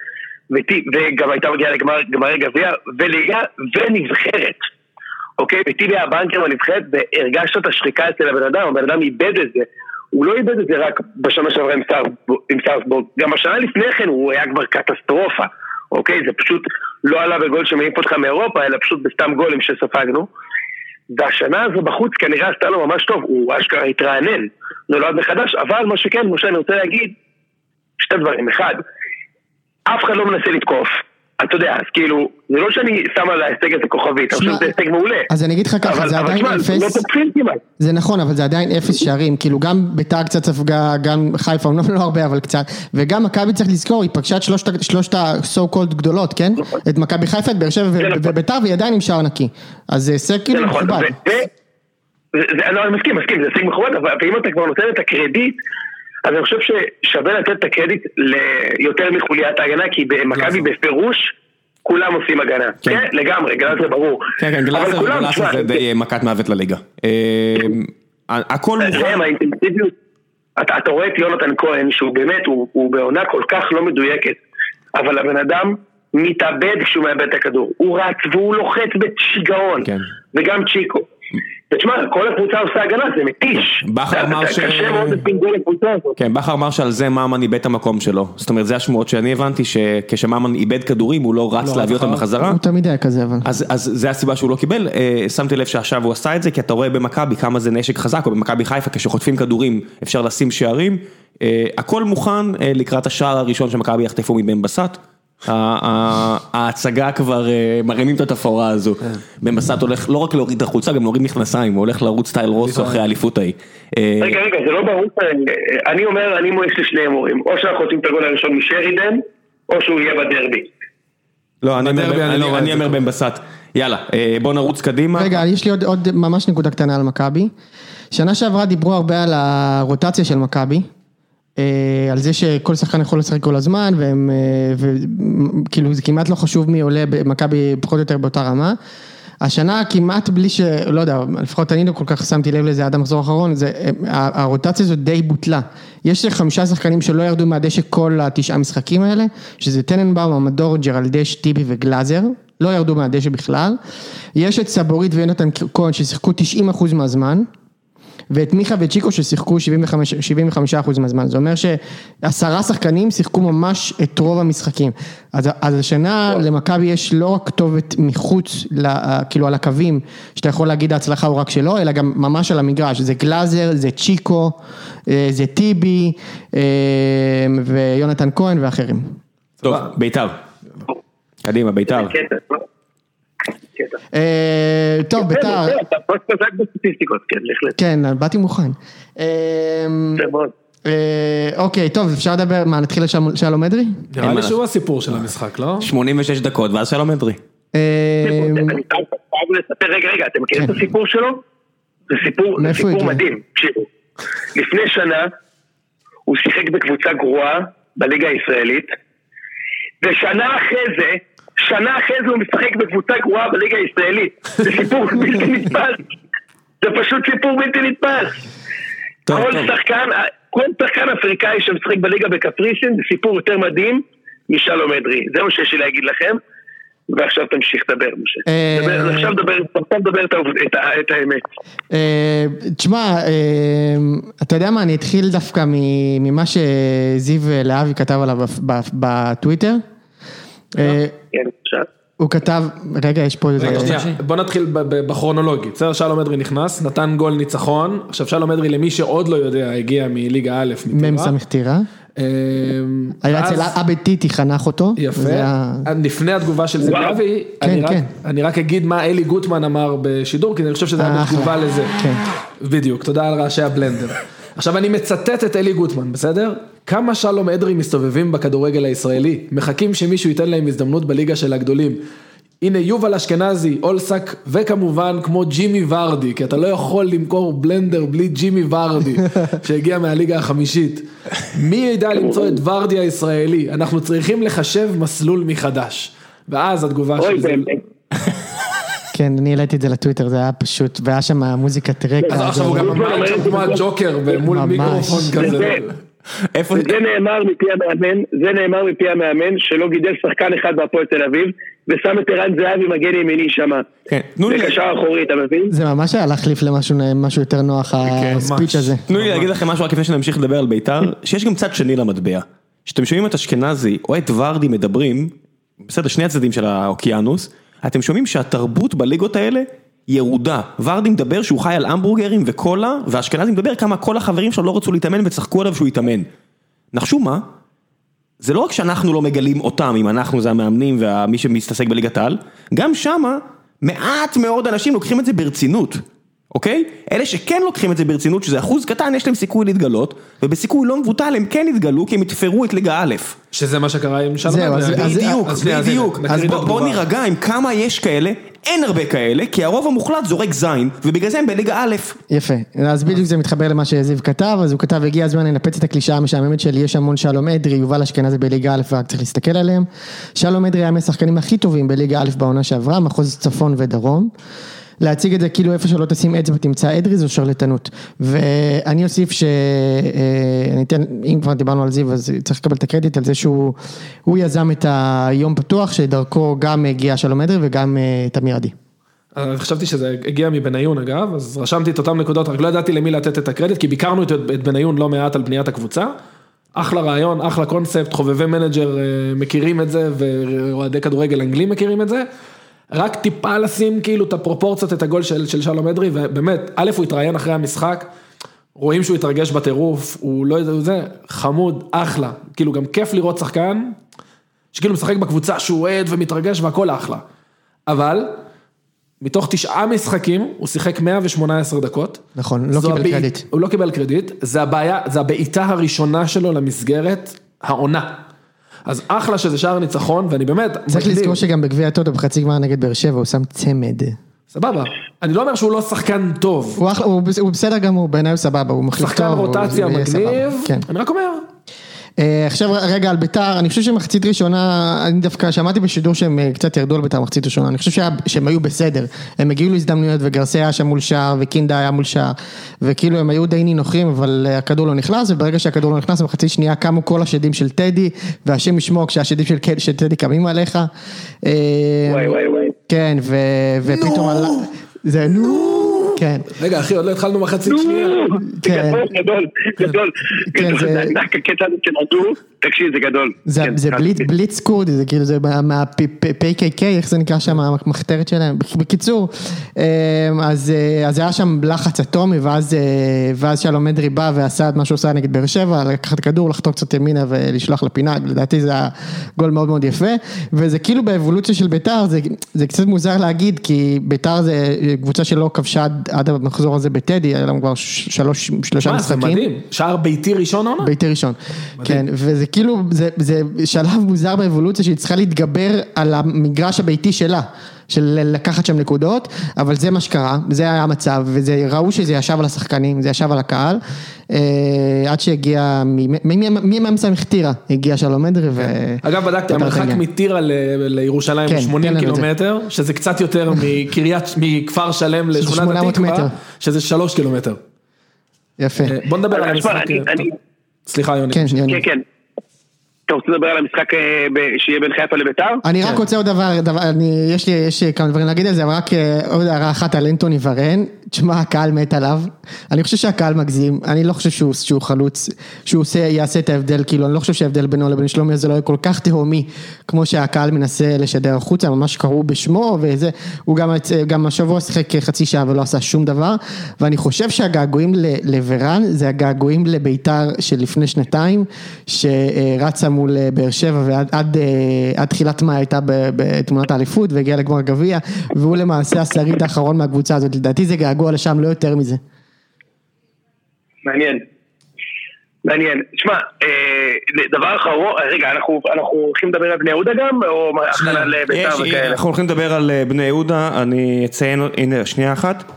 וטי, וגם הייתה מגיעה לגמר גמרי גביע, וליגה ונבחרת. אוקיי, וטיבי היה בנקר בנבחרת, והרגשת את השחיקה אצל הבן אדם, הבן אדם איבד את זה. הוא לא איבד את זה רק בשנה שעברה עם סארסבורג, עם סארסבורג, גם השנה לפני כן הוא היה כבר קטסטרופה, אוקיי? זה פשוט לא עלה בגול שמעיף אותך מאירופה, אלא פשוט בסתם גולים שספגנו. והשנה הזו בחוץ כנראה עשתה לו ממש טוב, הוא אשכרה התרענן, נולד מחדש, אבל מה שכן, משה, אני רוצה להגיד שתי דברים. אחד, אף אחד לא מנסה לתקוף. אתה יודע, אז כאילו, זה לא שאני שם על ההישג הזה כוכבית, אני חושב שזה הישג מעולה. אז אני אגיד לך ככה, זה עדיין אפס. לא. זה נכון, אבל זה עדיין אפס שערים, כאילו גם ביתר קצת ספגה, גם חיפה, אומנם לא הרבה, אבל קצת, וגם מכבי צריך לזכור, היא פגשה את שלושת, ה-so called גדולות, כן? את מכבי חיפה, את באר שבע נכון. וביתר, והיא עדיין עם שער נקי. אז זה הישג כאילו נכון, מכובד. זה- לא, אני מסכים, מסכים, זה הישג מכובד, אבל ואם אתה כבר נותן את הקרדיט, אז אני חושב ששווה לתת את הקרדיט ליותר מחוליית ההגנה, כי במכבי בפירוש כולם עושים הגנה. כן. כן, לגמרי, גלאזר ברור. כן, כן, גלאזר תשמע, זה די מכת מוות לליגה. אה, הכל מוכן. ראם, האינטנסיביות, אתה, אתה רואה את יונתן כהן, שהוא באמת, הוא, הוא בעונה כל כך לא מדויקת, אבל הבן אדם מתאבד כשהוא מאבד את הכדור. הוא רץ והוא לוחץ בשיגעון, כן. וגם צ'יקו. ותשמע, כל הקבוצה עושה הגנה, זה מתיש. בכר זה- אמר ש- קשה מאוד לשים גול לקבוצה הזאת. כן, בכר אמר שעל זה ממן איבד את המקום שלו. זאת אומרת, זה השמועות שאני הבנתי, שכשממן איבד כדורים, הוא לא רץ לא, להביא אותם. בחזרה. הוא תמיד היה כזה, אבל. אז, אז זה הסיבה שהוא לא קיבל, אה, שמתי לב שעכשיו הוא עשה את זה, כי אתה רואה במכבי כמה זה נשק חזק, או במכבי חיפה, כשחוטפים כדורים אפשר לשים שערים, אה, הכל מוכן אה, לקראת השער הראשון שמכבי יחטפו מבן בסט. ההצגה כבר אה, מרימים את התפאורה הזו. בן בסט הולך לא רק להוריד את החולצה, גם להוריד מכנסיים, הוא הולך לרוץ סטייל רוסו אחרי האליפות ההיא. אה, רגע, רגע, זה לא ברור, אה, אני אומר, אני יש לי שני הימורים, או שאנחנו רוצים את הגול הראשון משרידן, או שהוא יהיה בדרבי. לא, אני אומר בן- אני לא בסט. יאללה, בוא נרוץ קדימה. רגע, יש לי עוד, עוד ממש נקודה קטנה על מכבי. שנה שעברה דיברו הרבה על הרוטציה של מכבי. אה, על זה שכל שחקן יכול לשחק כל הזמן, והם, אה, וכאילו זה כמעט לא חשוב מי עולה במכבי פחות או יותר באותה רמה. השנה כמעט בלי ש... לא יודע, לפחות אני לא כל כך שמתי לב לזה עד המחזור האחרון, זה, ה- הרוטציה הזאת די בוטלה. יש חמישה שחקנים שלא ירדו מהדשא כל התשעה משחקים האלה, שזה טננבאום, המדור, ג'רלדש, טיבי וגלאזר, לא ירדו מהדשא בכלל. יש את סבורית ויונתן כהן ששיחקו 90% מהזמן. ואת מיכה וצ'יקו ששיחקו 75, 75% מהזמן, זה אומר שעשרה שחקנים שיחקו ממש את רוב המשחקים. אז, אז השנה למכבי יש לא רק כתובת מחוץ, ל- כאילו על הקווים, שאתה יכול להגיד ההצלחה הוא רק שלו, אלא גם ממש על המגרש, זה גלאזר, זה צ'יקו, אה, זה טיבי, אה, ויונתן כהן ואחרים. טוב, בית"ר. קדימה, בית"ר. קטע. אה, טוב, בית"ר, בסדר, אתה פוסט חזק בסטטיסטיקות, כן, בהחלט. כן, באתי מוכן. אה. אה, אוקיי, טוב, אפשר לדבר, מה, נתחיל לשלום שלום אדרי? נראה לי. שהוא הסיפור של המשחק, לא? 86 דקות, ואז שלום אדרי. אני חייב חייב לספר, רגע, רגע, אתם מכירים את הסיפור שלו? זה סיפור? מדהים, תקשיבו. לפני שנה, הוא שיחק בקבוצה גרועה בליגה הישראלית, ושנה אחרי זה, שנה אחרי זה הוא משחק בקבוצה גרועה בליגה הישראלית. זה סיפור בלתי נתפס. זה פשוט סיפור בלתי נתפס. כל. שחקן, כל שחקן אפריקאי שמשחק בליגה בקפריסין זה סיפור יותר מדהים משלום אדרי. זה מה שיש לי להגיד לכם. ועכשיו תמשיך לדבר, משה. אה, עכשיו דבר, את האמת. אה, תשמע, אה, אתה יודע מה, אני אתחיל דווקא ממה שזיו להבי כתב עליו בטוויטר. אה, כן. הוא כתב, רגע, יש פה איזה... בוא נתחיל ב- ב- בכרונולוגי, בסדר? שלום אדרי נכנס, נתן גול ניצחון, עכשיו שלום אדרי למי שעוד לא יודע הגיע מליגה א' מטירה. מ"ס טירה. אמ, היה אצל עבד טיטי, חנך אותו. יפה, היה- לפני התגובה של. לוי, כן, אני רק- כן. אני רק אגיד מה אלי גוטמן אמר בשידור, כי אני חושב שזה היה אה, בתגובה. לזה. כן. בדיוק, תודה על רעשי הבלנדר. עכשיו אני מצטט את אלי גוטמן, בסדר? כמה שלום אדרי מסתובבים בכדורגל הישראלי, מחכים שמישהו ייתן להם הזדמנות בליגה של הגדולים. הנה יובל אשכנזי, אולסק, וכמובן כמו ג'ימי ורדי, כי אתה לא יכול למכור בלנדר בלי ג'ימי ורדי, שהגיע מהליגה החמישית. מי ידע למצוא את ורדי הישראלי? אנחנו צריכים לחשב מסלול מחדש. ואז התגובה של זה. כן, אני העליתי את זה לטוויטר, זה היה פשוט, והיה שם מוזיקת רקע. אז עכשיו הוא גם אמר את זה כמו הג'וקר מול. מיקרופון כזה. זה- איפה... זה נאמר מפי המאמן, זה נאמר מפי המאמן שלא גידל שחקן אחד בהפועל תל אביב ושם את ערן זהבי מגן ימיני שם. כן, תנו לי... בקשר אחורי, אתה מבין? זה ממש היה להחליף למשהו משהו יותר נוח, הספיץ' ממש. הזה. תנו לי להגיד לכם משהו רק לפני שנמשיך לדבר על בית"ר, שיש גם צד שני למטבע. כשאתם שומעים את אשכנזי או את ורדי מדברים, בסדר, שני הצדדים של האוקיינוס, אתם שומעים שהתרבות בליגות האלה ירודה. ורדי מדבר שהוא חי על המבורגרים וקולה, ואשכנזי מדבר כמה כל החברים שלו לא רצו להתאמן וצחקו עליו שהוא יתאמן. נחשו מה? זה לא רק שאנחנו לא מגלים אותם, אם אנחנו זה המאמנים ומי שמסתעסק בליגת העל, גם שמה מעט מאוד אנשים לוקחים את זה ברצינות, אוקיי? אלה שכן לוקחים את זה ברצינות, שזה אחוז קטן, יש להם סיכוי להתגלות, ובסיכוי לא מבוטל הם כן יתגלו כי הם יתפרו את ליגה א'. שזה מה שקרה עם שלום בדיוק, בדיוק. אז את בוא- בוא התגובה. נירגע עם כמה יש כאלה, אין הרבה כאלה, כי הרוב המוחלט זורק זין, ובגלל זה הם בליגה א'. יפה, אז בדיוק זה מתחבר למה שזיו כתב, אז הוא כתב, הגיע הזמן לנפץ את הקלישאה המשעממת של יש המון שלום אדרי, יובל אשכנזי בליגה א' ורק צריך להסתכל עליהם. שלום אדרי היה מהשחקנים הכי טובים בליגה א' בעונה שעברה, מחוז צפון ודרום. להציג את זה כאילו איפה שלא תשים אצבע תמצא אדרי זו שרלטנות. ואני אוסיף ש... אה, אני אתן, אם כבר דיברנו על זיו אז צריך לקבל את הקרדיט על זה שהוא הוא יזם את היום פתוח שדרכו גם הגיע שלום אדרי וגם אה, תמיר עדי. אה, חשבתי שזה הגיע מבניון אגב, אז רשמתי את אותן נקודות, רק לא ידעתי למי לתת את הקרדיט, כי ביקרנו את את בניון לא מעט על בניית הקבוצה. אחלה רעיון, אחלה קונספט, חובבי manager אה, מכירים את זה, ואוהדי כדורגל אנגלים מכירים את זה. רק טיפה לשים כאילו את הפרופורציות, את הגול של, של שלום אדרי, ובאמת, א', הוא התראיין אחרי המשחק, רואים שהוא התרגש בטירוף, הוא לא יודע, זה חמוד, אחלה, כאילו גם כיף לראות שחקן, שכאילו משחק בקבוצה שהוא אוהד ומתרגש והכל אחלה. אבל, מתוך תשעה משחקים, הוא שיחק 118 דקות. נכון, לא קיבל הבעי- קרדיט. הוא לא קיבל קרדיט, זה הבעיה, זה הבעיטה הראשונה שלו למסגרת, העונה. אז אחלה שזה שער ניצחון, ואני באמת, צריך מגניב. לזכור שגם בגביע הטוטו בחצי גמר נגד באר שבע הוא שם צמד. סבבה. אני לא אומר שהוא לא שחקן טוב. הוא אחלה- הוא הוא בסדר גמור, בעיניי הוא סבבה, הוא מחליף טוב. שחקן רוטציה מגניב, כן. אני רק אומר, עכשיו רגע על ביתר, אני חושב שמחצית ראשונה, אני דווקא שמעתי בשידור שהם אה, קצת ירדו על ביתר מחצית ראשונה, אני חושב שהם היו בסדר, הם הגיעו להזדמנויות וגרסיה היה שם מול שער וקינדה היה מול שער, וכאילו הם היו די נינוחים אבל אה, הכדור לא נכנס, וברגע שהכדור לא נכנס במחצית שנייה קמו כל השדים של טדי, והשם ישמור כשהשדים של של טדי קמים עליך. אה, וואי וואי וואי. כן, ופתאום עלה, זה נו, כן. רגע אחי, עוד לא התחלנו מחצית שנייה. כן. גדול, גדול, גדול. כן, גדול, ענק הקטע הזה של הדור, תקשיב, זה גדול. זה, כן, זה בליץ, בליץ קורדי, זה כאילו זה מה-PKK, איך זה נקרא שם, המחתרת שלהם. בקיצור, אה, אז, אה, אז היה שם לחץ אטומי, ואז, אה, ואז שלום אדרי בא ועשה את מה שהוא עושה נגד באר שבע, לקחת כדור, לחתור קצת ימינה ולשלוח לפינה, לדעתי זה היה גול מאוד מאוד יפה, וזה כאילו באבולוציה של ביתר, זה, זה קצת מוזר להגיד, כי ביתר זה קבוצה שלא כבשה עד, עד המחזור הזה בטדי, היה להם כבר שלוש, שלושה מה, זה משחקים. מדהים, שער ביתי ראשון עונה? ביתי ראשון, כן, וזה כאילו, זה, זה שלב מוזר באבולוציה שהיא צריכה להתגבר על המגרש הביתי שלה, של לקחת שם נקודות, אבל זה מה שקרה, זה היה המצב, וזה, ראו שזה ישב על השחקנים, זה ישב על הקהל, אה, עד שהגיע, מי מאמצע מכתירה, הגיע שלום אדרי, ו... אגב בדקתי, המרחק. מטירה ל- לירושלים כן, הוא 80 תן לנו את זה. קילומטר, שזה קצת יותר מקריית, מכפר שלם לשכונת 800 התקווה, מטר. שזה 3 קילומטר. יפה, אה, בוא נדבר על אז המשחק. אה, סליחה יוני. כן, יוני. כן, כן. אתה רוצה לדבר על המשחק אה, שיהיה בין חיפה לביתר? אני רק רוצה עוד דבר, דבר אני, יש לי, יש לי כמה דברים להגיד על זה, אבל רק אה, עוד הערה אחת על אנטוני ורן, תשמע, הקהל מת עליו, אני חושב שהקהל מגזים, אני לא חושב שהוא, שהוא חלוץ, שהוא עושה, יעשה את ההבדל, כאילו, אני לא חושב שההבדל בינו לבין שלומי זה לא יהיה כל כך תהומי, כמו שהקהל מנסה לשדר החוצה, ממש קראו בשמו, וזה, הוא גם, גם השבוע שיחק חצי שעה ולא עשה שום דבר, ואני חושב שהגעגועים לוורן, זה הגעגועים לביתר של לפני שנתיים, שרצה מול אה, באר שבע ועד עד, אה, עד תחילת מאי הייתה בתמונת האליפות והגיעה לגמר גביע, והוא למעשה השריד האחרון מהקבוצה הזאת, לדעתי זה געגוע לשם, לא יותר מזה. מעניין. מעניין. שמע, אה, דבר אחרון, רגע, אנחנו אנחנו הולכים לדבר על בני יהודה גם, או מה, הכנה לביתר וכאלה? אנחנו הולכים לדבר על אה, בני יהודה, אני אציין, הנה שנייה אחת.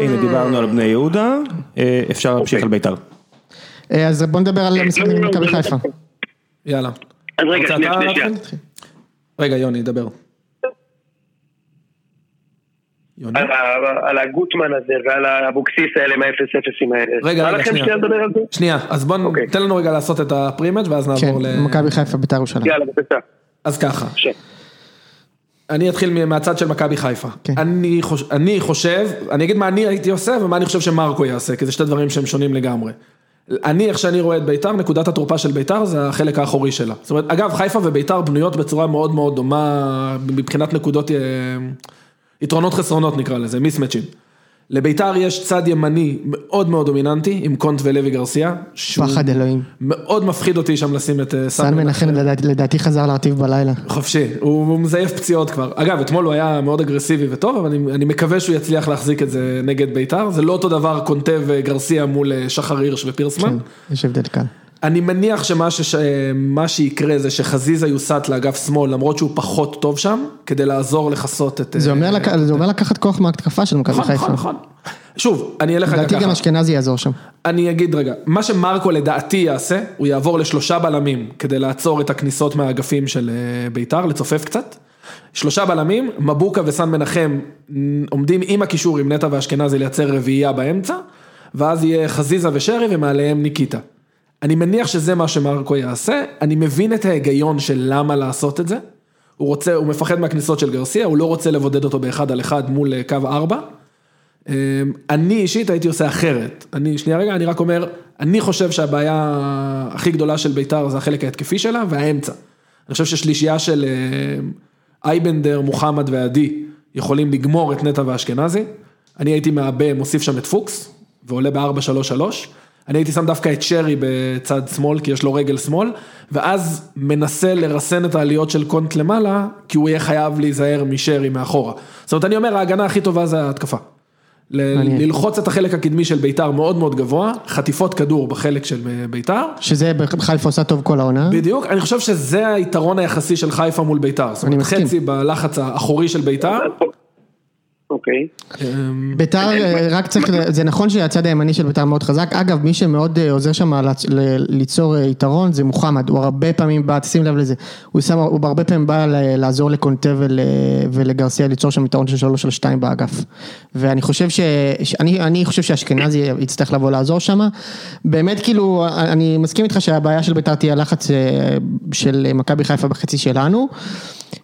הנה דיברנו על בני יהודה, אה, אפשר להמשיך אוקיי. על בית"ר. אה, אז בוא נדבר על המשחק נגד מכבי חיפה. יאללה. אז רגע, שנייה, אתה שנייה? רגע יוני, דבר. יוני? על ה- על הגוטמן הזה ועל האבוקסיס האלה מהאפס אפסים האלה. רגע, רגע, שנייה. שנייה אז בוא, אוקיי. תן לנו רגע לעשות את ה pre-match ואז כן, נעבור ל... מכבי חיפה ביתר ירושלים. יאללה, בבקשה. אז ככה, אני אתחיל מהצד של מכבי חיפה. כן. אני, חוש... אני חושב, אני אגיד מה אני הייתי עושה ומה אני חושב שמרקו יעשה, כי זה שתי דברים שהם שונים לגמרי. אני, איך שאני רואה את ביתר, נקודת התורפה של ביתר זה החלק האחורי שלה. זאת אומרת, אגב, חיפה וביתר בנויות בצורה מאוד מאוד דומה מבחינת נקודות, אה, יתרונות חסרונות נקרא לזה, מיסמצ'ים. לביתר יש צד ימני מאוד מאוד דומיננטי, עם קונט ולוי גרסיה. פחד אלוהים. מאוד מפחיד אותי שם לשים את אה, סן מנחם לדעתי- לדעתי חזר להרטיב בלילה. חופשי, הוא, הוא מזייף פציעות כבר. אגב, אתמול הוא היה מאוד אגרסיבי וטוב, אבל אני, אני מקווה שהוא יצליח להחזיק את זה נגד בית"ר. זה לא אותו דבר קונטה וגרסיה מול אה, שחר הירש ופירסמן. כן, יש הבדל כאן. אני מניח שמה שש, אה, שיקרה זה שחזיזה יוסט לאגף שמאל, למרות שהוא פחות טוב שם, כדי לעזור לכסות את... זה אה, אומר לק- זה אומר לקחת כוח מההתקפה של מכבי נכון, חיפה. נכון, נכון. שוב, אני אלך רגע לדעתי גם ככה. אשכנזי יעזור שם. אני אגיד רגע, מה שמרקו לדעתי יעשה, הוא יעבור לשלושה בלמים כדי לעצור את הכניסות מהאגפים של אה, ביתר, לצופף קצת. שלושה בלמים, מבוקה וסן מנחם עומדים עם הקישור עם נטע ואשכנזי לייצר רביעייה באמצע, ואז יהיה חזיזה ושרי ומעליהם ניקיטה. אני מניח שזה מה שמרקו יעשה, אני מבין את ההיגיון של למה לעשות את זה. הוא רוצה, הוא מפחד מהכניסות של גרסיה, הוא לא רוצה לבודד אותו באחד על אחד מול אה, קו ארבע. אמ, אני אישית הייתי עושה אחרת, אני, שנייה רגע, אני רק אומר, אני חושב שהבעיה הכי גדולה של בית"ר זה החלק ההתקפי שלה והאמצע. אני חושב ששלישייה של אמ, אייבנדר, מוחמד ועדי יכולים לגמור את נטע ואשכנזי. אני הייתי מעבה, מוסיף שם את פוקס, ועולה ב-4-3-3. אני הייתי שם דווקא את שרי בצד שמאל, כי יש לו רגל שמאל, ואז מנסה לרסן את העליות של קונט למעלה, כי הוא יהיה חייב להיזהר משרי מאחורה. זאת אומרת, אני אומר, ההגנה הכי טובה זה ההתקפה. ל-. ללחוץ את החלק הקדמי של ביתר מאוד מאוד גבוה, חטיפות כדור בחלק של אה, ביתר. שזה חיפה עושה טוב כל העונה. בדיוק, אני חושב שזה היתרון היחסי של חיפה מול ביתר. זאת אומרת. חצי בלחץ האחורי של ביתר. אוקיי. אמ, ביתר, אה, רק צריך, זה נכון שהצד הימני של ביתר מאוד חזק, אגב מי שמאוד אה, עוזר שם ליצור אה, יתרון זה מוחמד, הוא הרבה פעמים בא, תשים לב לזה, הוא שם, הוא הרבה פעמים בא לעזור לקונטה ול- ולגרסיה ליצור שם יתרון של שלוש על שתיים באגף. ואני חושב ש... אני, אני חושב שאשכנזי יצטרך לבוא לעזור שם, באמת כאילו, אני מסכים איתך שהבעיה של ביתר תהיה הלחץ של מכבי חיפה בחצי שלנו.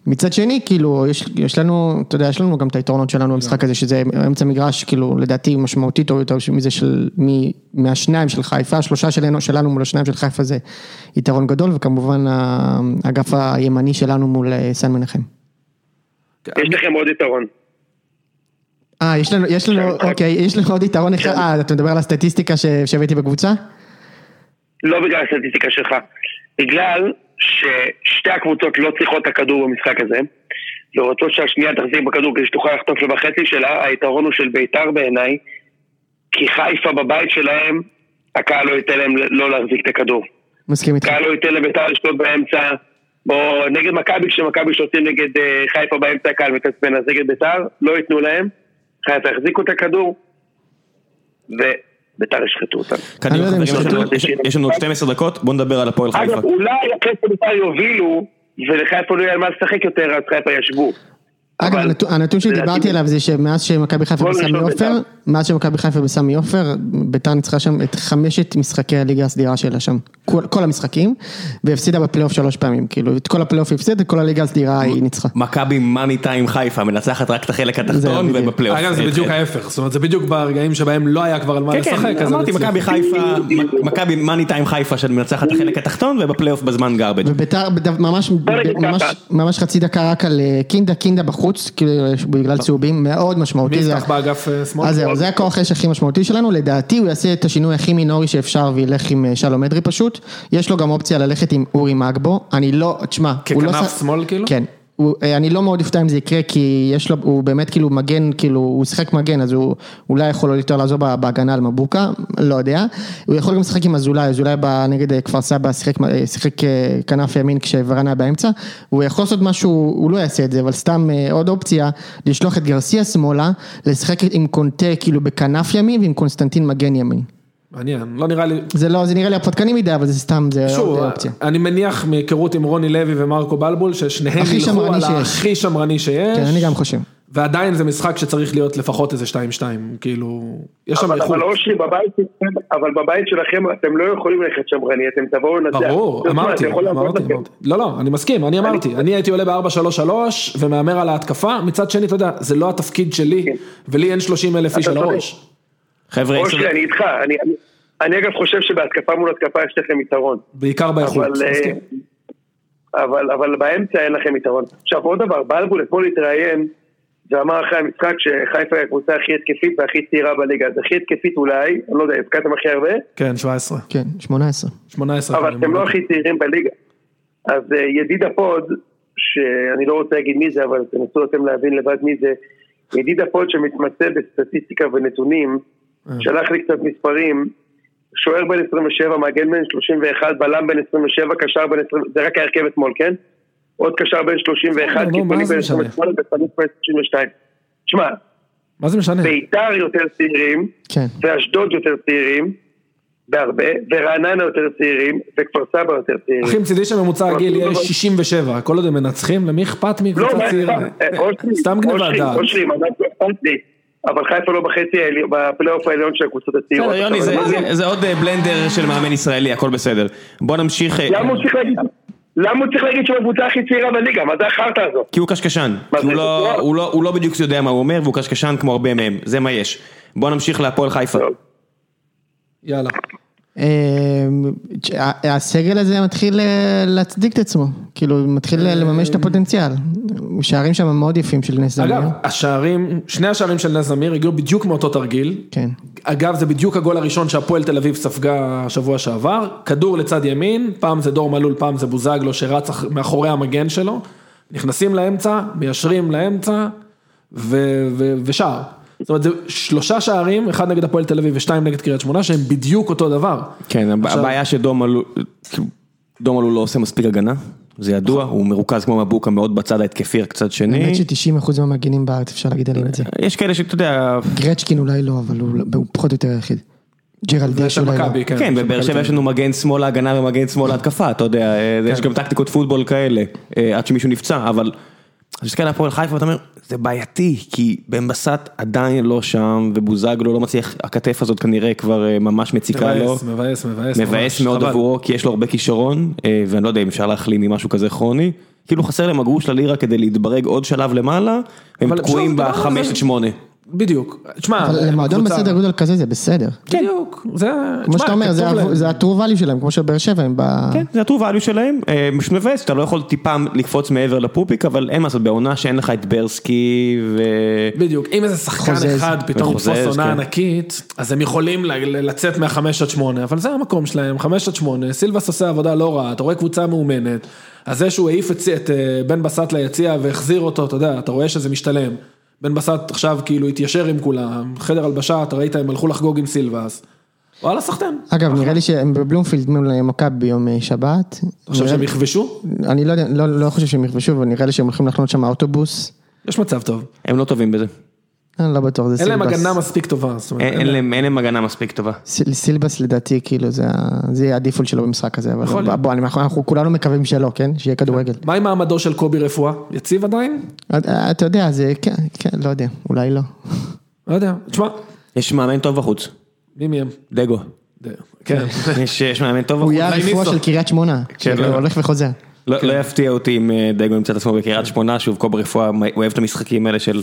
מצד שני, כאילו, יש, יש לנו, אתה יודע, יש לנו גם את היתרונות שלנו במשחק הזה, שזה אמצע מגרש, כאילו, לדעתי משמעותית טוב יותר מזה של, מ, מהשניים של חיפה, השלושה שלנו, שלנו מול השניים של חיפה זה יתרון גדול, וכמובן האגף הימני שלנו מול אה, סן מנחם. יש לכם עוד יתרון. אה, יש לנו, יש לנו, אוקיי, יש לנו עוד יתרון אחד, אה, אתה מדבר על הסטטיסטיקה שהבאתי בקבוצה? לא בגלל הסטטיסטיקה שלך, בגלל ששתי הקבוצות לא צריכות את הכדור במשחק הזה, ורוצות שהשנייה תחזיק בכדור כדי שתוכל לחטוף לו בחצי שלה, היתרון הוא של בית"ר בעיניי, כי חיפה בבית שלהם, הקהל לא ייתן להם לא להחזיק את הכדור. מסכים איתך. הקהל לא ייתן לבית"ר לשלוט באמצע, בוא, נגד מכבי, כשמכבי שולטים נגד אה, חיפה באמצע הקהל מתעצבן, אז נגד בית"ר, לא ייתנו להם, חיפה יחזיקו את הכדור, ובית"ר ישחטו אותם. קדימה לא יש לנו- עוד 12 דקות, בואו נדבר על הפועל חיפה. אגב, אולי אחרי שבית"ר יובילו, ולחיפה לא יהיה על מה לשחק יותר, אז חיפה ישבו. אגב, אבל- הנתון- הנתון שדיברתי עליו זה שמאז שמכבי חיפה בסמי עופר, בית"ר. מאז שמכבי חיפה בסמי עופר, ביתר ניצחה שם את חמשת משחקי הליגה הסדירה שלה שם, כל, כל המשחקים, והפסידה בפלייאוף שלוש פעמים, כאילו את כל הפלייאוף היא הפסידה, את כל הליגה הסדירה היא ניצחה. מכבי money time חיפה, מנצחת רק את החלק התחתון. ובפלייאוף. אגב, זה בדיוק ההפך, זאת אומרת, זה בדיוק ברגעים שבהם לא היה כבר על מה כן, לשחק, כן, אז הם אמרתי. מכבי חיפה, מכבי money time חיפה שמנצחת את החלק התחתון ובפלייאוף בזמן garbage. וביתר בד- ממש, חצי דקה רק על אה, קינדה, קינדה בחוץ, כאילו בגלל צהובים, מאוד משמעותי. מי זה- יפתח באגף אה, שמאל? אז זהו, זה הכוח האש הכי משמעותי שלנו, לדעתי הוא יעשה את השינוי הכי מינורי שאפשר וילך עם אה, שלום אדרי פשוט, יש לו גם אופציה ללכת עם אורי מגבו, אני לא, תשמע, לא... ככנף שמאל כאילו? כן. הוא, אה, אני לא מאוד אופתע אם זה יקרה כי יש לו, הוא באמת כאילו מגן, כאילו הוא שיחק מגן אז הוא אולי יכול יותר לעזור בה- בהגנה על מבוקה, לא יודע. הוא יכול גם לשחק עם אזולאי, אזולאי נגד אה, כפר סבא שיחק, אה, שיחק כנף ימין כשוורן היה באמצע. הוא יכול לעשות משהו, הוא לא יעשה את זה, אבל סתם עוד אופציה, לשלוח את גרסיה שמאלה, לשחק עם קונטה כאילו בכנף ימין ועם קונסטנטין מגן ימין. מעניין, לא נראה לי... זה לא, זה נראה לי הפתקני מדי, אבל זה סתם, זה שוב, עוד אופציה. אני מניח מהיכרות עם רוני לוי ומרקו בלבול, ששניהם ילכו על שיש. הכי שמרני שיש. כן, אני גם חושב. ועדיין זה משחק שצריך להיות לפחות איזה 2-2, כאילו, יש שם אבל איכות. אבל אושרי, בבית אבל בבית שלכם אתם לא יכולים ללכת שמרני, אתם תבואו לנצח. ברור, אמרתי, אמרתי, לכם. אמרתי. לא, לא, אני מסכים, אני אמרתי, אני הייתי עולה ב-4-3-3 ומהמר על ההתקפה, מצד שני, אתה יודע, זה לא התפקיד שלי, ולי אין 30 אלף איש על. הראש. חבר'ה, אושרי, אני איתך, אני- אני- אני אגב חושב שבהתקפה מול התקפה יש לכם יתרון. בעיקר באיכות, אבל, אה. אבל, אבל באמצע אין לכם יתרון. עכשיו עוד דבר, בלבול אתמול התראיין ואמר אחרי המשחק שחיפה היא הקבוצה הכי התקפית והכי צעירה בליגה. אז הכי התקפית אולי, אני לא יודע, הבקעתם הכי הרבה, כן, 17, כן, 18. 18. אבל אתם לא. הכי צעירים בליגה. אז אה, ידיד ה pod, שאני לא רוצה להגיד מי זה, אבל תנסו אתם להבין לבד מי זה, ידיד ה pod שמתמצא בסטטיסטיקה ונתונים, שלח לי קצת מספרים, שוער בן 27, מגן בן 31, בלם בן 27, קשר בן 20, זה רק ההרכב אתמול, כן? עוד קשר בן 31, נו, נו, מה קיצוני זה בן משנה? 28 ופניק בן 32. תשמע, מה זה משנה? ביתר יותר צעירים, כן. ואשדוד יותר צעירים, בהרבה, ורעננה יותר צעירים, וכפר סבא יותר צעירים. אחי, מצידי שממוצע הגיל יהיה 67, כל עוד הם מנצחים, למי אכפת לא, מקבוצה מה צעירה? אה, אושרי, סתם אושרי, דעת. אושרי, ממש לא אכפת לי. אבל חיפה לא בחצי בפלייאוף העליון של הקבוצות הצעירות. בסדר, יוני, זה- אבל- זה- זה עוד אה, בלנדר של מאמן ישראלי, הכל בסדר. בוא נמשיך, אה, למה הוא צריך להגיד? למה הוא צריך להגיד שהוא הקבוצה הכי צעירה בליגה? מה זה החרטא הזאת? כי הוא קשקשן. כי הוא לא- זה הוא לא- הוא לא בדיוק יודע מה הוא אומר, והוא קשקשן כמו הרבה מהם, זה מה יש. בוא נמשיך להפועל חיפה. יאללה. אה, הסגל הזה מתחיל אה, להצדיק את עצמו, כאילו מתחיל לממש את הפוטנציאל, שערים שם מאוד יפים של נס זמיר, אגב, השערים, שני השערים של נס זמיר הגיעו בדיוק מאותו תרגיל. כן, אגב, זה בדיוק הגול הראשון שהפועל תל אביב ספגה השבוע שעבר. כדור לצד ימין, פעם זה דור מלול, פעם זה בוזגלו שרץ אח- מאחורי המגן שלו. נכנסים לאמצע, מיישרים לאמצע, ושער. זאת אומרת, זה שלושה שערים, אחד נגד הפועל תל אביב ושתיים נגד קריית שמונה, שהם בדיוק אותו דבר. כן, עכשיו- הבעיה שדומלו, כאילו, דומלו לא עושה מספיק הגנה, זה ידוע, הוא מרוכז כמו מבוקה מאוד בצד ההתקפי, רק צד שני. האמת ש-90% מהמגינים בארץ אפשר להגיד עליהם את זה. יש כאלה שאתה יודע, גרצ'קין אולי לא, אבל הוא הוא פחות או יותר היחיד. ג'רלדש אולי לא. כן. כן, בבאר שבע יש לנו מגן שמאל להגנה ומגן שמאל להתקפה, אתה יודע, אה, יש גם טקטיקות פוטבול כאלה, אה, עד שמישהו נפצע, אבל כשאתה מסתכל על הפועל חיפה ואתה אומר, זה בעייתי, כי בן בסט עדיין לא שם, ובוזגלו לא מצליח, הכתף הזאת כנראה כבר אה, ממש מציקה לו. מבאס, מבאס, מבאס. מבאס מאוד. עבורו, כי יש לו הרבה כישרון, אה, ואני לא יודע אם אפשר להחלים ממשהו כזה כרוני. כאילו חסר להם הגרוש ללירה כדי להתברג עוד שלב למעלה, הם תקועים בחמש. עד שמונה. בדיוק. תשמע, אבל למועדון קבוצה- בסדר גודל כזה זה בסדר. בדיוק. זה, כמו שאתה אומר, זה ה-true value שלהם, כמו שבאר שבע הם ב... כן, זה הטור value שלהם, אה, מבאס, אתה לא יכול טיפה לקפוץ מעבר לפופיק, אבל אין מה לעשות, בעונה שאין לך את ברסקי ו... בדיוק, אם איזה שחקן חוזז. אחד פתאום יתפוס עונה כן. ענקית, אז הם יכולים ל- ל- לצאת מהחמש עד שמונה, אבל זה המקום שלהם, חמש עד שמונה, סילבס עושה עבודה לא רעה, אתה רואה קבוצה מאומנת, אז זה שהוא העיף את, את אה, בן בסט ליציע והחזיר אותו, אתה יודע, אתה רואה שזה משתלם. בן בסט עכשיו כאילו התיישר עם כולם, חדר הלבשה, אתה ראית, הם הלכו לחגוג עם סילבס. וואלה, סחטיין. אגב, נראה לי שהם בבלומפילד מול מכבי ביום אה, שבת. אתה חושב שהם יכבשו? אני לא יודע, לא- לא חושב שהם יכבשו, אבל נראה לי שהם הולכים לחנות שם אוטובוס. יש מצב טוב. הם לא טובים בזה. אני לא בטוח, זה אין להם סילבס. הגנה מספיק טובה. אין להם אין להם הגנה מספיק טובה. סיל- סילבס לדעתי, כאילו, זה יהיה הדיפולט שלו במשחק הזה, אבל. בוא, אנחנו כולנו מקווים שלא, כן? שיהיה כדורגל. מה עם מעמדו של קובי רפואה? יציב עדיין? אה, אתה יודע, זה, כן, כן, לא יודע, אולי לא. לא יודע. תשמע, יש מאמן טוב בחוץ, מי מהם? דגו. כן. יש יש מאמן טוב הוא בחוץ. יהיה אולי הרפואה. של קריית שמונה, כן, כאילו, לא. הולך וחוזר. לא לא יפתיע אותי אם אה, דגו ימצא את עצמו בקריית שמונה, שוב קובי רפואה, הוא אוהב את המשחקים האלה של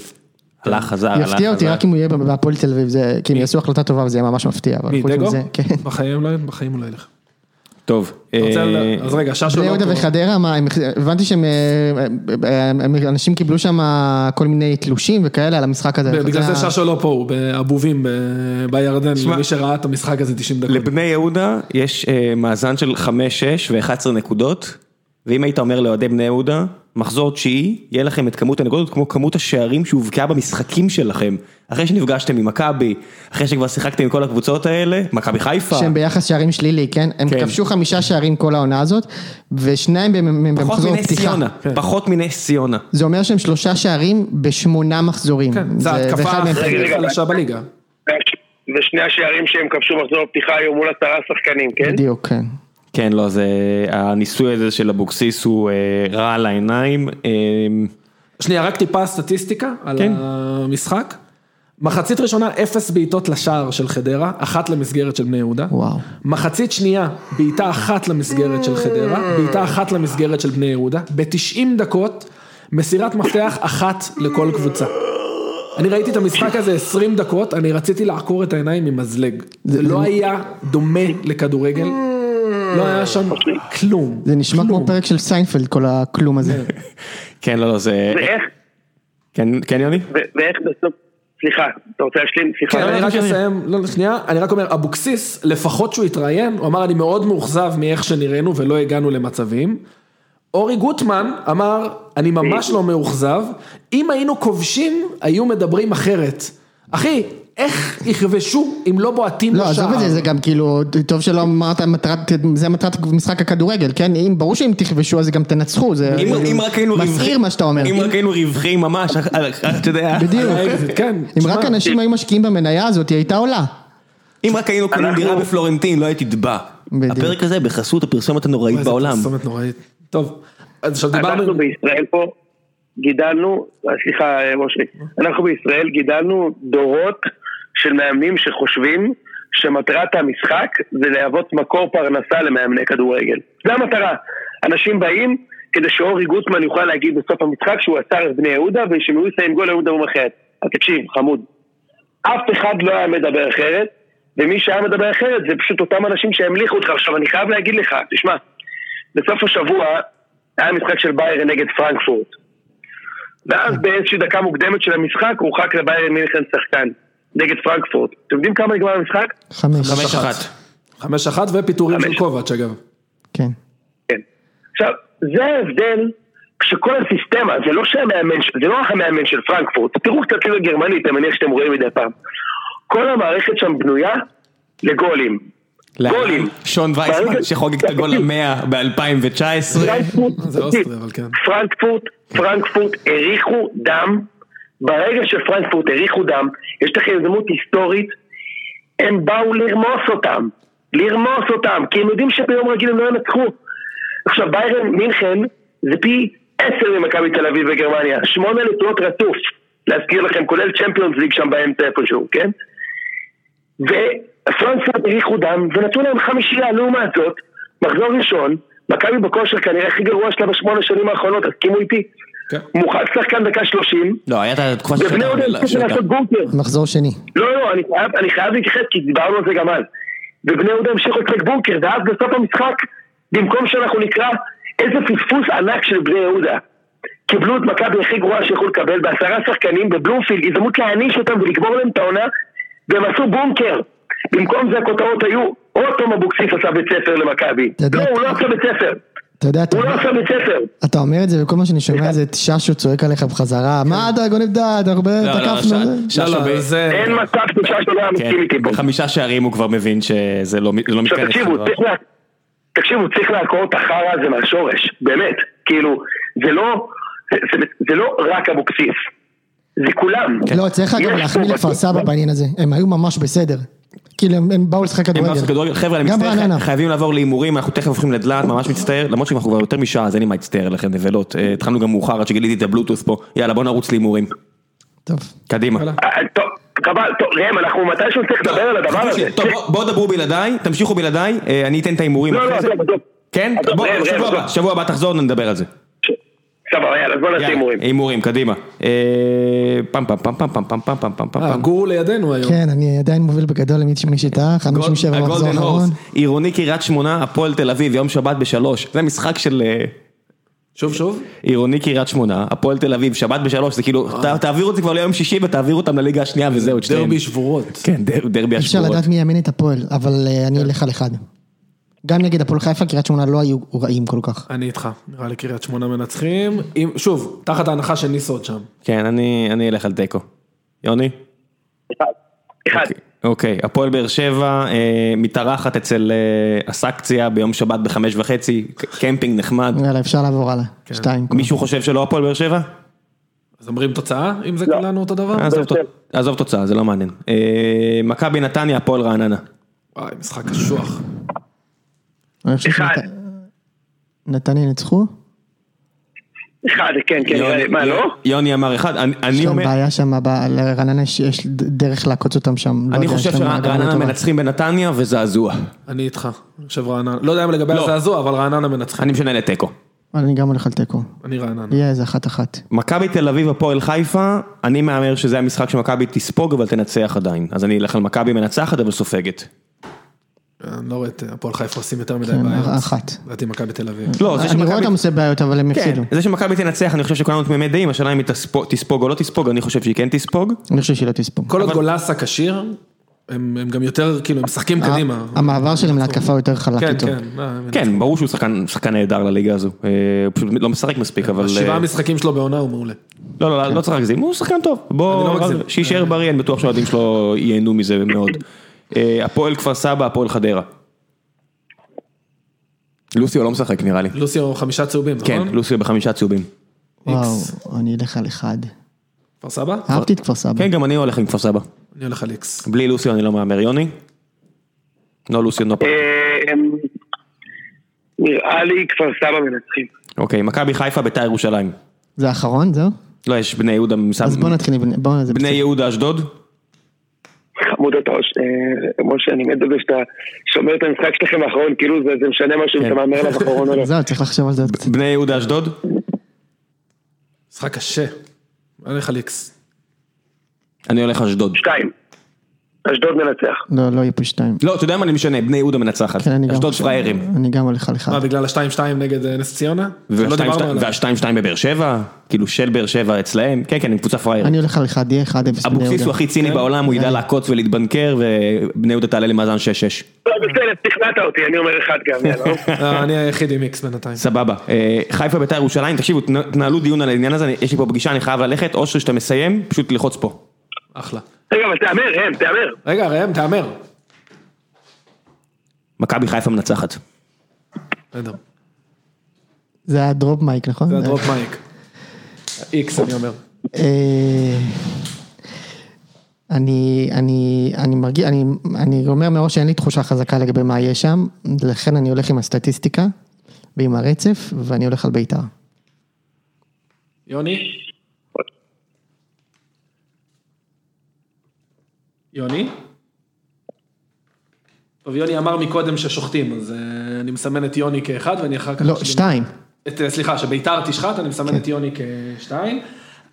הלך חזר, הלך חזר. יפתיע אותי רק אם הוא יהיה בהפועל תל אביב, זה, כי הם יעשו החלטה טובה וזה יהיה ממש מפתיע. מי, דגו? כן. בחיים לא, בחיים הוא לא ילך. טוב. אה, אז רגע, ששו בני לא יהודה פה. וחדרה, מה, הבנתי שהם, אה, אה, אנשים קיבלו שם כל מיני תלושים וכאלה על המשחק הזה. בגלל זה ששו לא פה, הוא באבובים בירדן, למי שראה את המשחק הזה 90 דקות. לבני יהודה יש מאזן של 5-6 ו-11 נקודות, ואם היית אומר לאוהדי בני יהודה, מחזור תשיעי, יהיה לכם את כמות הנקודות כמו כמות השערים שהובקעה במשחקים שלכם. אחרי שנפגשתם עם מכבי, אחרי שכבר שיחקתם עם כל הקבוצות האלה, מכבי חיפה, שהם ביחס שערים שלילי, כן? הם כן. כבשו חמישה שערים כל העונה הזאת, ושניים במחזור פתיחה. ציונה, כן. פחות מנס ציונה. זה אומר שהם שלושה שערים בשמונה מחזורים. כן, זה מהם- הכי. חלשה בליגה. ושני השערים שהם כבשו מחזור הפתיחה היו מול עשרה שחקנים, כן? בדיוק, כן. כן, לא, זה, הניסוי הזה של אבוקסיס הוא אה, רע על העיניים. אה, שנייה, רק טיפה סטטיסטיקה על כן. המשחק. מחצית ראשונה, אפס בעיטות לשער של חדרה, אחת למסגרת של בני יהודה. וואו. מחצית שנייה, בעיטה אחת למסגרת של חדרה, בעיטה אחת למסגרת של בני יהודה. ב-90 דקות, מסירת מפתח אחת לכל קבוצה. אני ראיתי את המשחק הזה 20 דקות, אני רציתי לעקור את העיניים עם מזלג. זה לא היה דומה לכדורגל, לא היה שם כלום. זה נשמע כמו. פרק של סיינפלד, כל הכלום הזה. כן, לא, לא, זה... ואיך, כן, כן, יוני? ואיך בסוף, סליחה, אתה רוצה להשלים? כן, סליחה. אני רק שנייה. אסיים, לא, שנייה, אני רק אומר, אבוקסיס, לפחות שהוא התראיין, הוא אמר, אני מאוד מאוכזב מאיך שנראינו ולא הגענו למצבים. אורי גוטמן אמר, אני ממש לא מאוכזב, אם היינו כובשים, היו מדברים אחרת. אחי, איך יכבשו אם לא בועטים לא, לשער? עזוב את זה, זה גם כאילו, טוב שלא אמרת מטרת, זה מטרת משחק הכדורגל, כן? אם, ברור שאם תכבשו אז גם תנצחו, זה אם- אם רק היינו מסעיר מה שאתה אומר. אם רק היינו רווחים ממש, אתה יודע, בדיוק. כן. אם רק אנשים היו משקיעים במניה הזאת, היא הייתה עולה. אם רק היינו קונים דירה בפלורנטין, לא הייתי תתבע. בדיוק. הפרק הזה בחסות הפרסומת הנוראית איזה בעולם. פרסומת נוראית. טוב, אז עכשיו דיברנו... אנחנו בישראל פה גידלנו, סליחה אושרי, אנחנו בישראל גידלנו דורות של מאמנים שחושבים שמטרת המשחק זה להוות מקור פרנסה למאמני כדורגל. זה המטרה. אנשים באים כדי שאורי גוטמן יוכל להגיד בסוף המשחק שהוא עצר את בני יהודה ושהם יסיים גול מדברים אחרת. אז תקשיב, חמוד. אף אחד לא היה מדבר אחרת, ומי שהיה מדבר אחרת זה פשוט אותם אנשים שהמליכו אותך. עכשיו אני חייב להגיד לך, תשמע, בסוף השבוע היה משחק של ביירן נגד פרנקפורט. ואז באיזושהי דקה מוקדמת של המשחק הורחק לביירן מינכן שחקן נגד פרנקפורט. אתם יודעים כמה נגמר המשחק? חמש. אחת. חמש אחת ופיטורים של. קובץ' אגב. כן. כן. עכשיו, זה ההבדל שכל הסיסטמה, זה לא שהמאמן, זה לא רק המאמן של פרנקפורט, תראו קצת ליגה גרמנית, אני מניח שאתם רואים מדי פעם. כל המערכת שם בנויה לגולים. גולים. שון וייסמן שחוגג את הגול המאה ב-2019. פרנקפורט, זה אוסטריה, אבל כן. פרנקפורט, פרנקפורט הריחו דם, ברגע שפרנקפורט הריחו דם, יש לכם הזדמנות היסטורית, הם באו לרמוס אותם, לרמוס אותם, כי הם יודעים שביום רגיל הם לא ינצחו. עכשיו ביירן מינכן זה פי עשר ממכבי תל אביב בגרמניה, שמונה נקודות רצוף, להזכיר לכם, כולל צ'מפיונס ליג שם באמצע איפשהו, כן? ופרנקפורט הריחו דם ונתנו להם חמישייה, לעומת זאת, מחזור ראשון, מכבי בכושר כנראה הכי גרוע שלה בשמונה שנים האחרונות, תסכימו איתי. כן. מורחק שחקן דקה שלושים, לא, הייתה תקופה ובני שהייתה- יהודה הצליחו שהייתה- לעשות בונקר. מחזור שני. לא, לא, אני חייב, אני חייב להתייחס כי דיברנו על זה גם אז. ובני יהודה המשיכו לשחק בונקר, ואז בסוף המשחק, במקום שאנחנו נקרא איזה פספוס ענק של בני יהודה. קיבלו את מכבי הכי גרועה שיכולו לקבל בעשרה שחקנים בבלומפילד, הזדמנות להעניש אותם ולגמור להם את העונה, והם עשו בונקר. במקום זה הכותרות היו, עוד תום אבוקסיס עשה בית ספר למכבי. לא, הוא לא עשה בית ספר. אתה יודע, אתה- הוא לא עשה בית ספר. אתה אומר את זה וכל מה שאני שומע זה את ששו צועק עליך בחזרה, מה אתה גונב דעת, הרבה לא, לא, תקפנו. ש- זה." לא, ששו לא. אין מצב שששו לא היה כן, מסכים איתי פה. בחמישה שערים הוא כבר מבין שזה לא זה לא מתכנס. תקשיבו. צריך תקשיבו, צריך לעקור את החרא הזה מהשורש, באמת, כאילו, זה לא, זה, לא רק אבוקסיס, זה כולם. לא, צריך אגב להחמיא לכפר סבא בעניין הזה, הם היו ממש בסדר. כאילו הם- הם באו לשחק אין מה לעשות כדורגל. כדורגל, חבר'ה אני גם מצטער. חייבים לעבור להימורים, אנחנו תכף הופכים לדלעת, ממש מצטער, למרות שאנחנו כבר יותר משעה אז אין לי מה להצטער לכם נבלות, אה, התחלנו גם מאוחר עד שגיליתי את הבלוטוס פה, יאללה בוא נרוץ להימורים, טוב. קדימה. אה, טוב, חבל, טוב, ראם, אנחנו מתישהו צריך לדבר על הדבר הזה. טוב בוא- בואו דברו בלעדיי, תמשיכו בלעדיי, אה, אני אתן את ההימורים לא, לא, זה, עזוב, עזוב. כן? שבוע הבא תחזור נדבר על זה, סבבה, יאללה, אז בוא נעשה הימורים. הימורים, קדימה, אה, פעם פעם פעם פעם פעם פעם פעם פעם פעם פעם אה, גור לידינו היום. כן, אני עדיין מוביל בגדול למי ששיטה, 57 מחזור האחרון. עירוני קריית שמונה, הפועל תל אביב, יום שבת בשלוש, זה משחק של... אה, שוב, שוב. עירוני קריית שמונה, הפועל תל אביב, שבת בשלוש, זה כאילו, ת- תעבירו את זה כבר ליום שישי ותעבירו אותם לליגה השנייה וזהו, את שתיהן. דרבי שבורות. כן, דר- דרבי אפשר השבועות. לדעת מי יאמן את הפועל, אבל אה, אני הולך על אחד. גם נגד הפועל חיפה, קריית שמונה לא היו רעים כל כך. אני איתך, נראה לי קריית שמונה מנצחים. אם- שוב, תחת ההנחה שניסו עוד שם. כן, אני אני אלך על תיקו. יוני? אחד. אוקיי, הפועל באר שבע אה, מתארחת אצל אה, אסקציה ביום שבת בחמש וחצי, קמפינג נחמד. יאללה, אפשר לעבור הלאה. כן. שתיים. מישהו חושב שלא הפועל באר שבע? אז אומרים תוצאה, אם זה כולנו אותו דבר? עזוב ת- עזוב תוצאה, זה לא מעניין. אה, מכבי נתניה, הפועל רעננה. וואי, משחק קשוח. אחד. נתניה ניצחו? אחד, כן, כן, יוני- מה, לא? יוני אמר אחד, אני- אני יש להם אומר... בעיה שם, לרעננה יש- יש דרך לעקוץ אותם שם. לא אני חושב שרעננה. מנצחים בנתניה וזעזוע. אני איתך. אני חושב רעננה. לא יודע אם לגבי לא. הזעזוע, אבל רעננה מנצחים. אני משנה לתיקו. אני גם הולך על תיקו. אני רעננה. יהיה איזה אחת אחת. מכבי תל אביב הפועל חיפה, אני מהמר שזה המשחק שמכבי תספוג אבל תנצח עדיין. אז אני אלך על מכבי מנצחת אבל סופגת. אני לא רואה את הפועל חיפה עושים יותר מדי כן, בעיות. אחת. לדעתי מכבי תל אביב. לא, זה אני רואה שמכבי... אותם עושה בעיות, אבל הם כן, הפסידו. זה שמכבי תנצח, אני חושב שכולנו תמימי דעים, השאלה אם היא תספוג- או לא תספוג, אני חושב שהיא כן תספוג. אני חושב שהיא לא תספוג. כל עוד גולסה כשיר, הם הם גם יותר, כאילו, הם משחקים קדימה. המעבר שלהם להתקפה הוא יותר חלק כן, איתו. כן. לא, כן, ברור שהוא שחקן שחקן נהדר לליגה הזו. אה, הוא פשוט לא משחק מספיק, אבל... שבעה אה, משחקים שלו בעונה הוא מעולה. לא, לא, לא, לא צריך להגזים, הוא שחקן טוב. לא בוא, מגזים. שיישאר בריא, אני בטוח שהאוהדים שלו ייהנו מזה מאוד. אה, הפועל כפר סבא, הפועל חדרה. לוסיו לא משחק נראה לי. לוסיו חמישה צהובים, כן, נכון? לוסיו בחמישה צהובים. וואו. אני אלך על אחד. כפר סבא? אהבתי את כפר סבא. כן, גם אני הולך עם כפר סבא. אני הולך על איקס. בלי לוסיו אני לא מהמר, יוני? לא לוסיו, לא פרק. אה, נראה לי כפר סבא מנצחים. אוקיי, מכבי חיפה, ביתר ירושלים. זה האחרון, זהו? לא, יש בני יהודה, אז בוא נתחיל, בוא, זה בני. יהודה אשדוד? חמוד אתה, אה, משה, אני מת על זה שאתה שומר את המשחק שלכם האחרון, כאילו זה זה משנה משהו אם כן. אתה מהמר עליו אחרון או לא. זהו, צריך לחשוב על זה עוד קצת. בני יהודה אשדוד? משחק קשה. אני הולך על איקס. אני הולך אשדוד. שתיים. אשדוד מנצח. לא, לא יהיה פה שתיים. לא, אתה יודע מה אני משנה, בני יהודה מנצחת. כן, אני גם אשדוד פראיירים. אני גם הולך על אחד. מה, בגלל השתיים-שתיים נגד אה, נס ציונה? והשתיים שתיים בבאר שבע, כאילו של באר שבע אצלהם, כן כן, הם קבוצה פראיירים. אני הולך על אחד, יהיה אחד אפס אבוקסיס הוא. הכי ציני בעולם, הוא ידע לעקוץ ולהתבנקר, ובני יהודה תעלה למאזן 6-6. לא, בסדר, תכנעת אותי, אני אומר אחד גם, יאללה. אה, אני היחיד עם איקס בינתיים. סבבה. אה, חיפה בית"ר ירושלים, תקשיבו, תנ- תנהלו דיון על העניין הזה, יש לי פה פגישה, אני חייב ללכת, אושר שאתה מסיים, פשוט ללחוץ פה. אחלה. רגע, אבל תהמר, ראם, תהמר. רגע, ראם, תהמר. מכבי חיפה מנצחת. בסדר. זה היה drop mic, נכון? זה ה drop mic. איקס אני אומר. אה, אני, אני, אני מרגיש, אני, אני אומר מראש שאין לי תחושה חזקה לגבי מה יהיה שם, לכן אני הולך עם הסטטיסטיקה ועם הרצף, ואני הולך על בית"ר. יוני? יוני? טוב, יוני אמר מקודם ששוחטים, אז אה, אני מסמן את יוני כאחד ואני אחר כך... לא, שתיים. את, אה, סליחה, שביתר תשחט, אני מסמן את יוני כשתיים.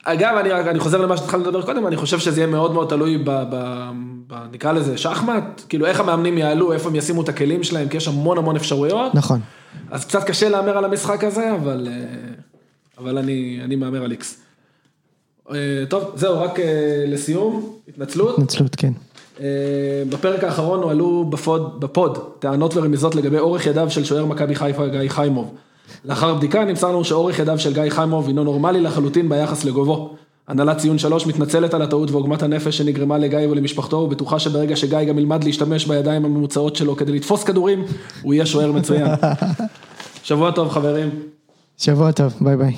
אגב, אני, אני חוזר למה שהתחלנו לדבר קודם, אני חושב שזה יהיה מאוד מאוד תלוי ב, ב, ב... נקרא לזה שחמט, כאילו איך המאמנים יעלו, איפה הם ישימו את הכלים שלהם, כי יש המון המון אפשרויות. נכון. אז קצת קשה להמר על המשחק הזה, אבל, אה, אבל אני, אני מהמר על איקס. אה, טוב, זהו, רק אה, לסיום, התנצלות. התנצלות, כן. אה, בפרק האחרון הועלו ב pod, ב pod טענות ורמיזות לגבי אורך ידיו של שוער מכבי חיפה גיא חיימוב. לאחר בדיקה נמסר לנו שאורך ידיו של גיא חיימוב הינו נורמלי לחלוטין ביחס לגובו. הנהלת ציון שלוש מתנצלת על הטעות ועוגמת הנפש שנגרמה לגיא ולמשפחתו ובטוחה שברגע שגיא גם ילמד להשתמש בידיים הממוצעות שלו כדי לתפוס כדורים, הוא יהיה שוער מצוין. שבוע טוב חברים. שבוע טוב, ביי ביי.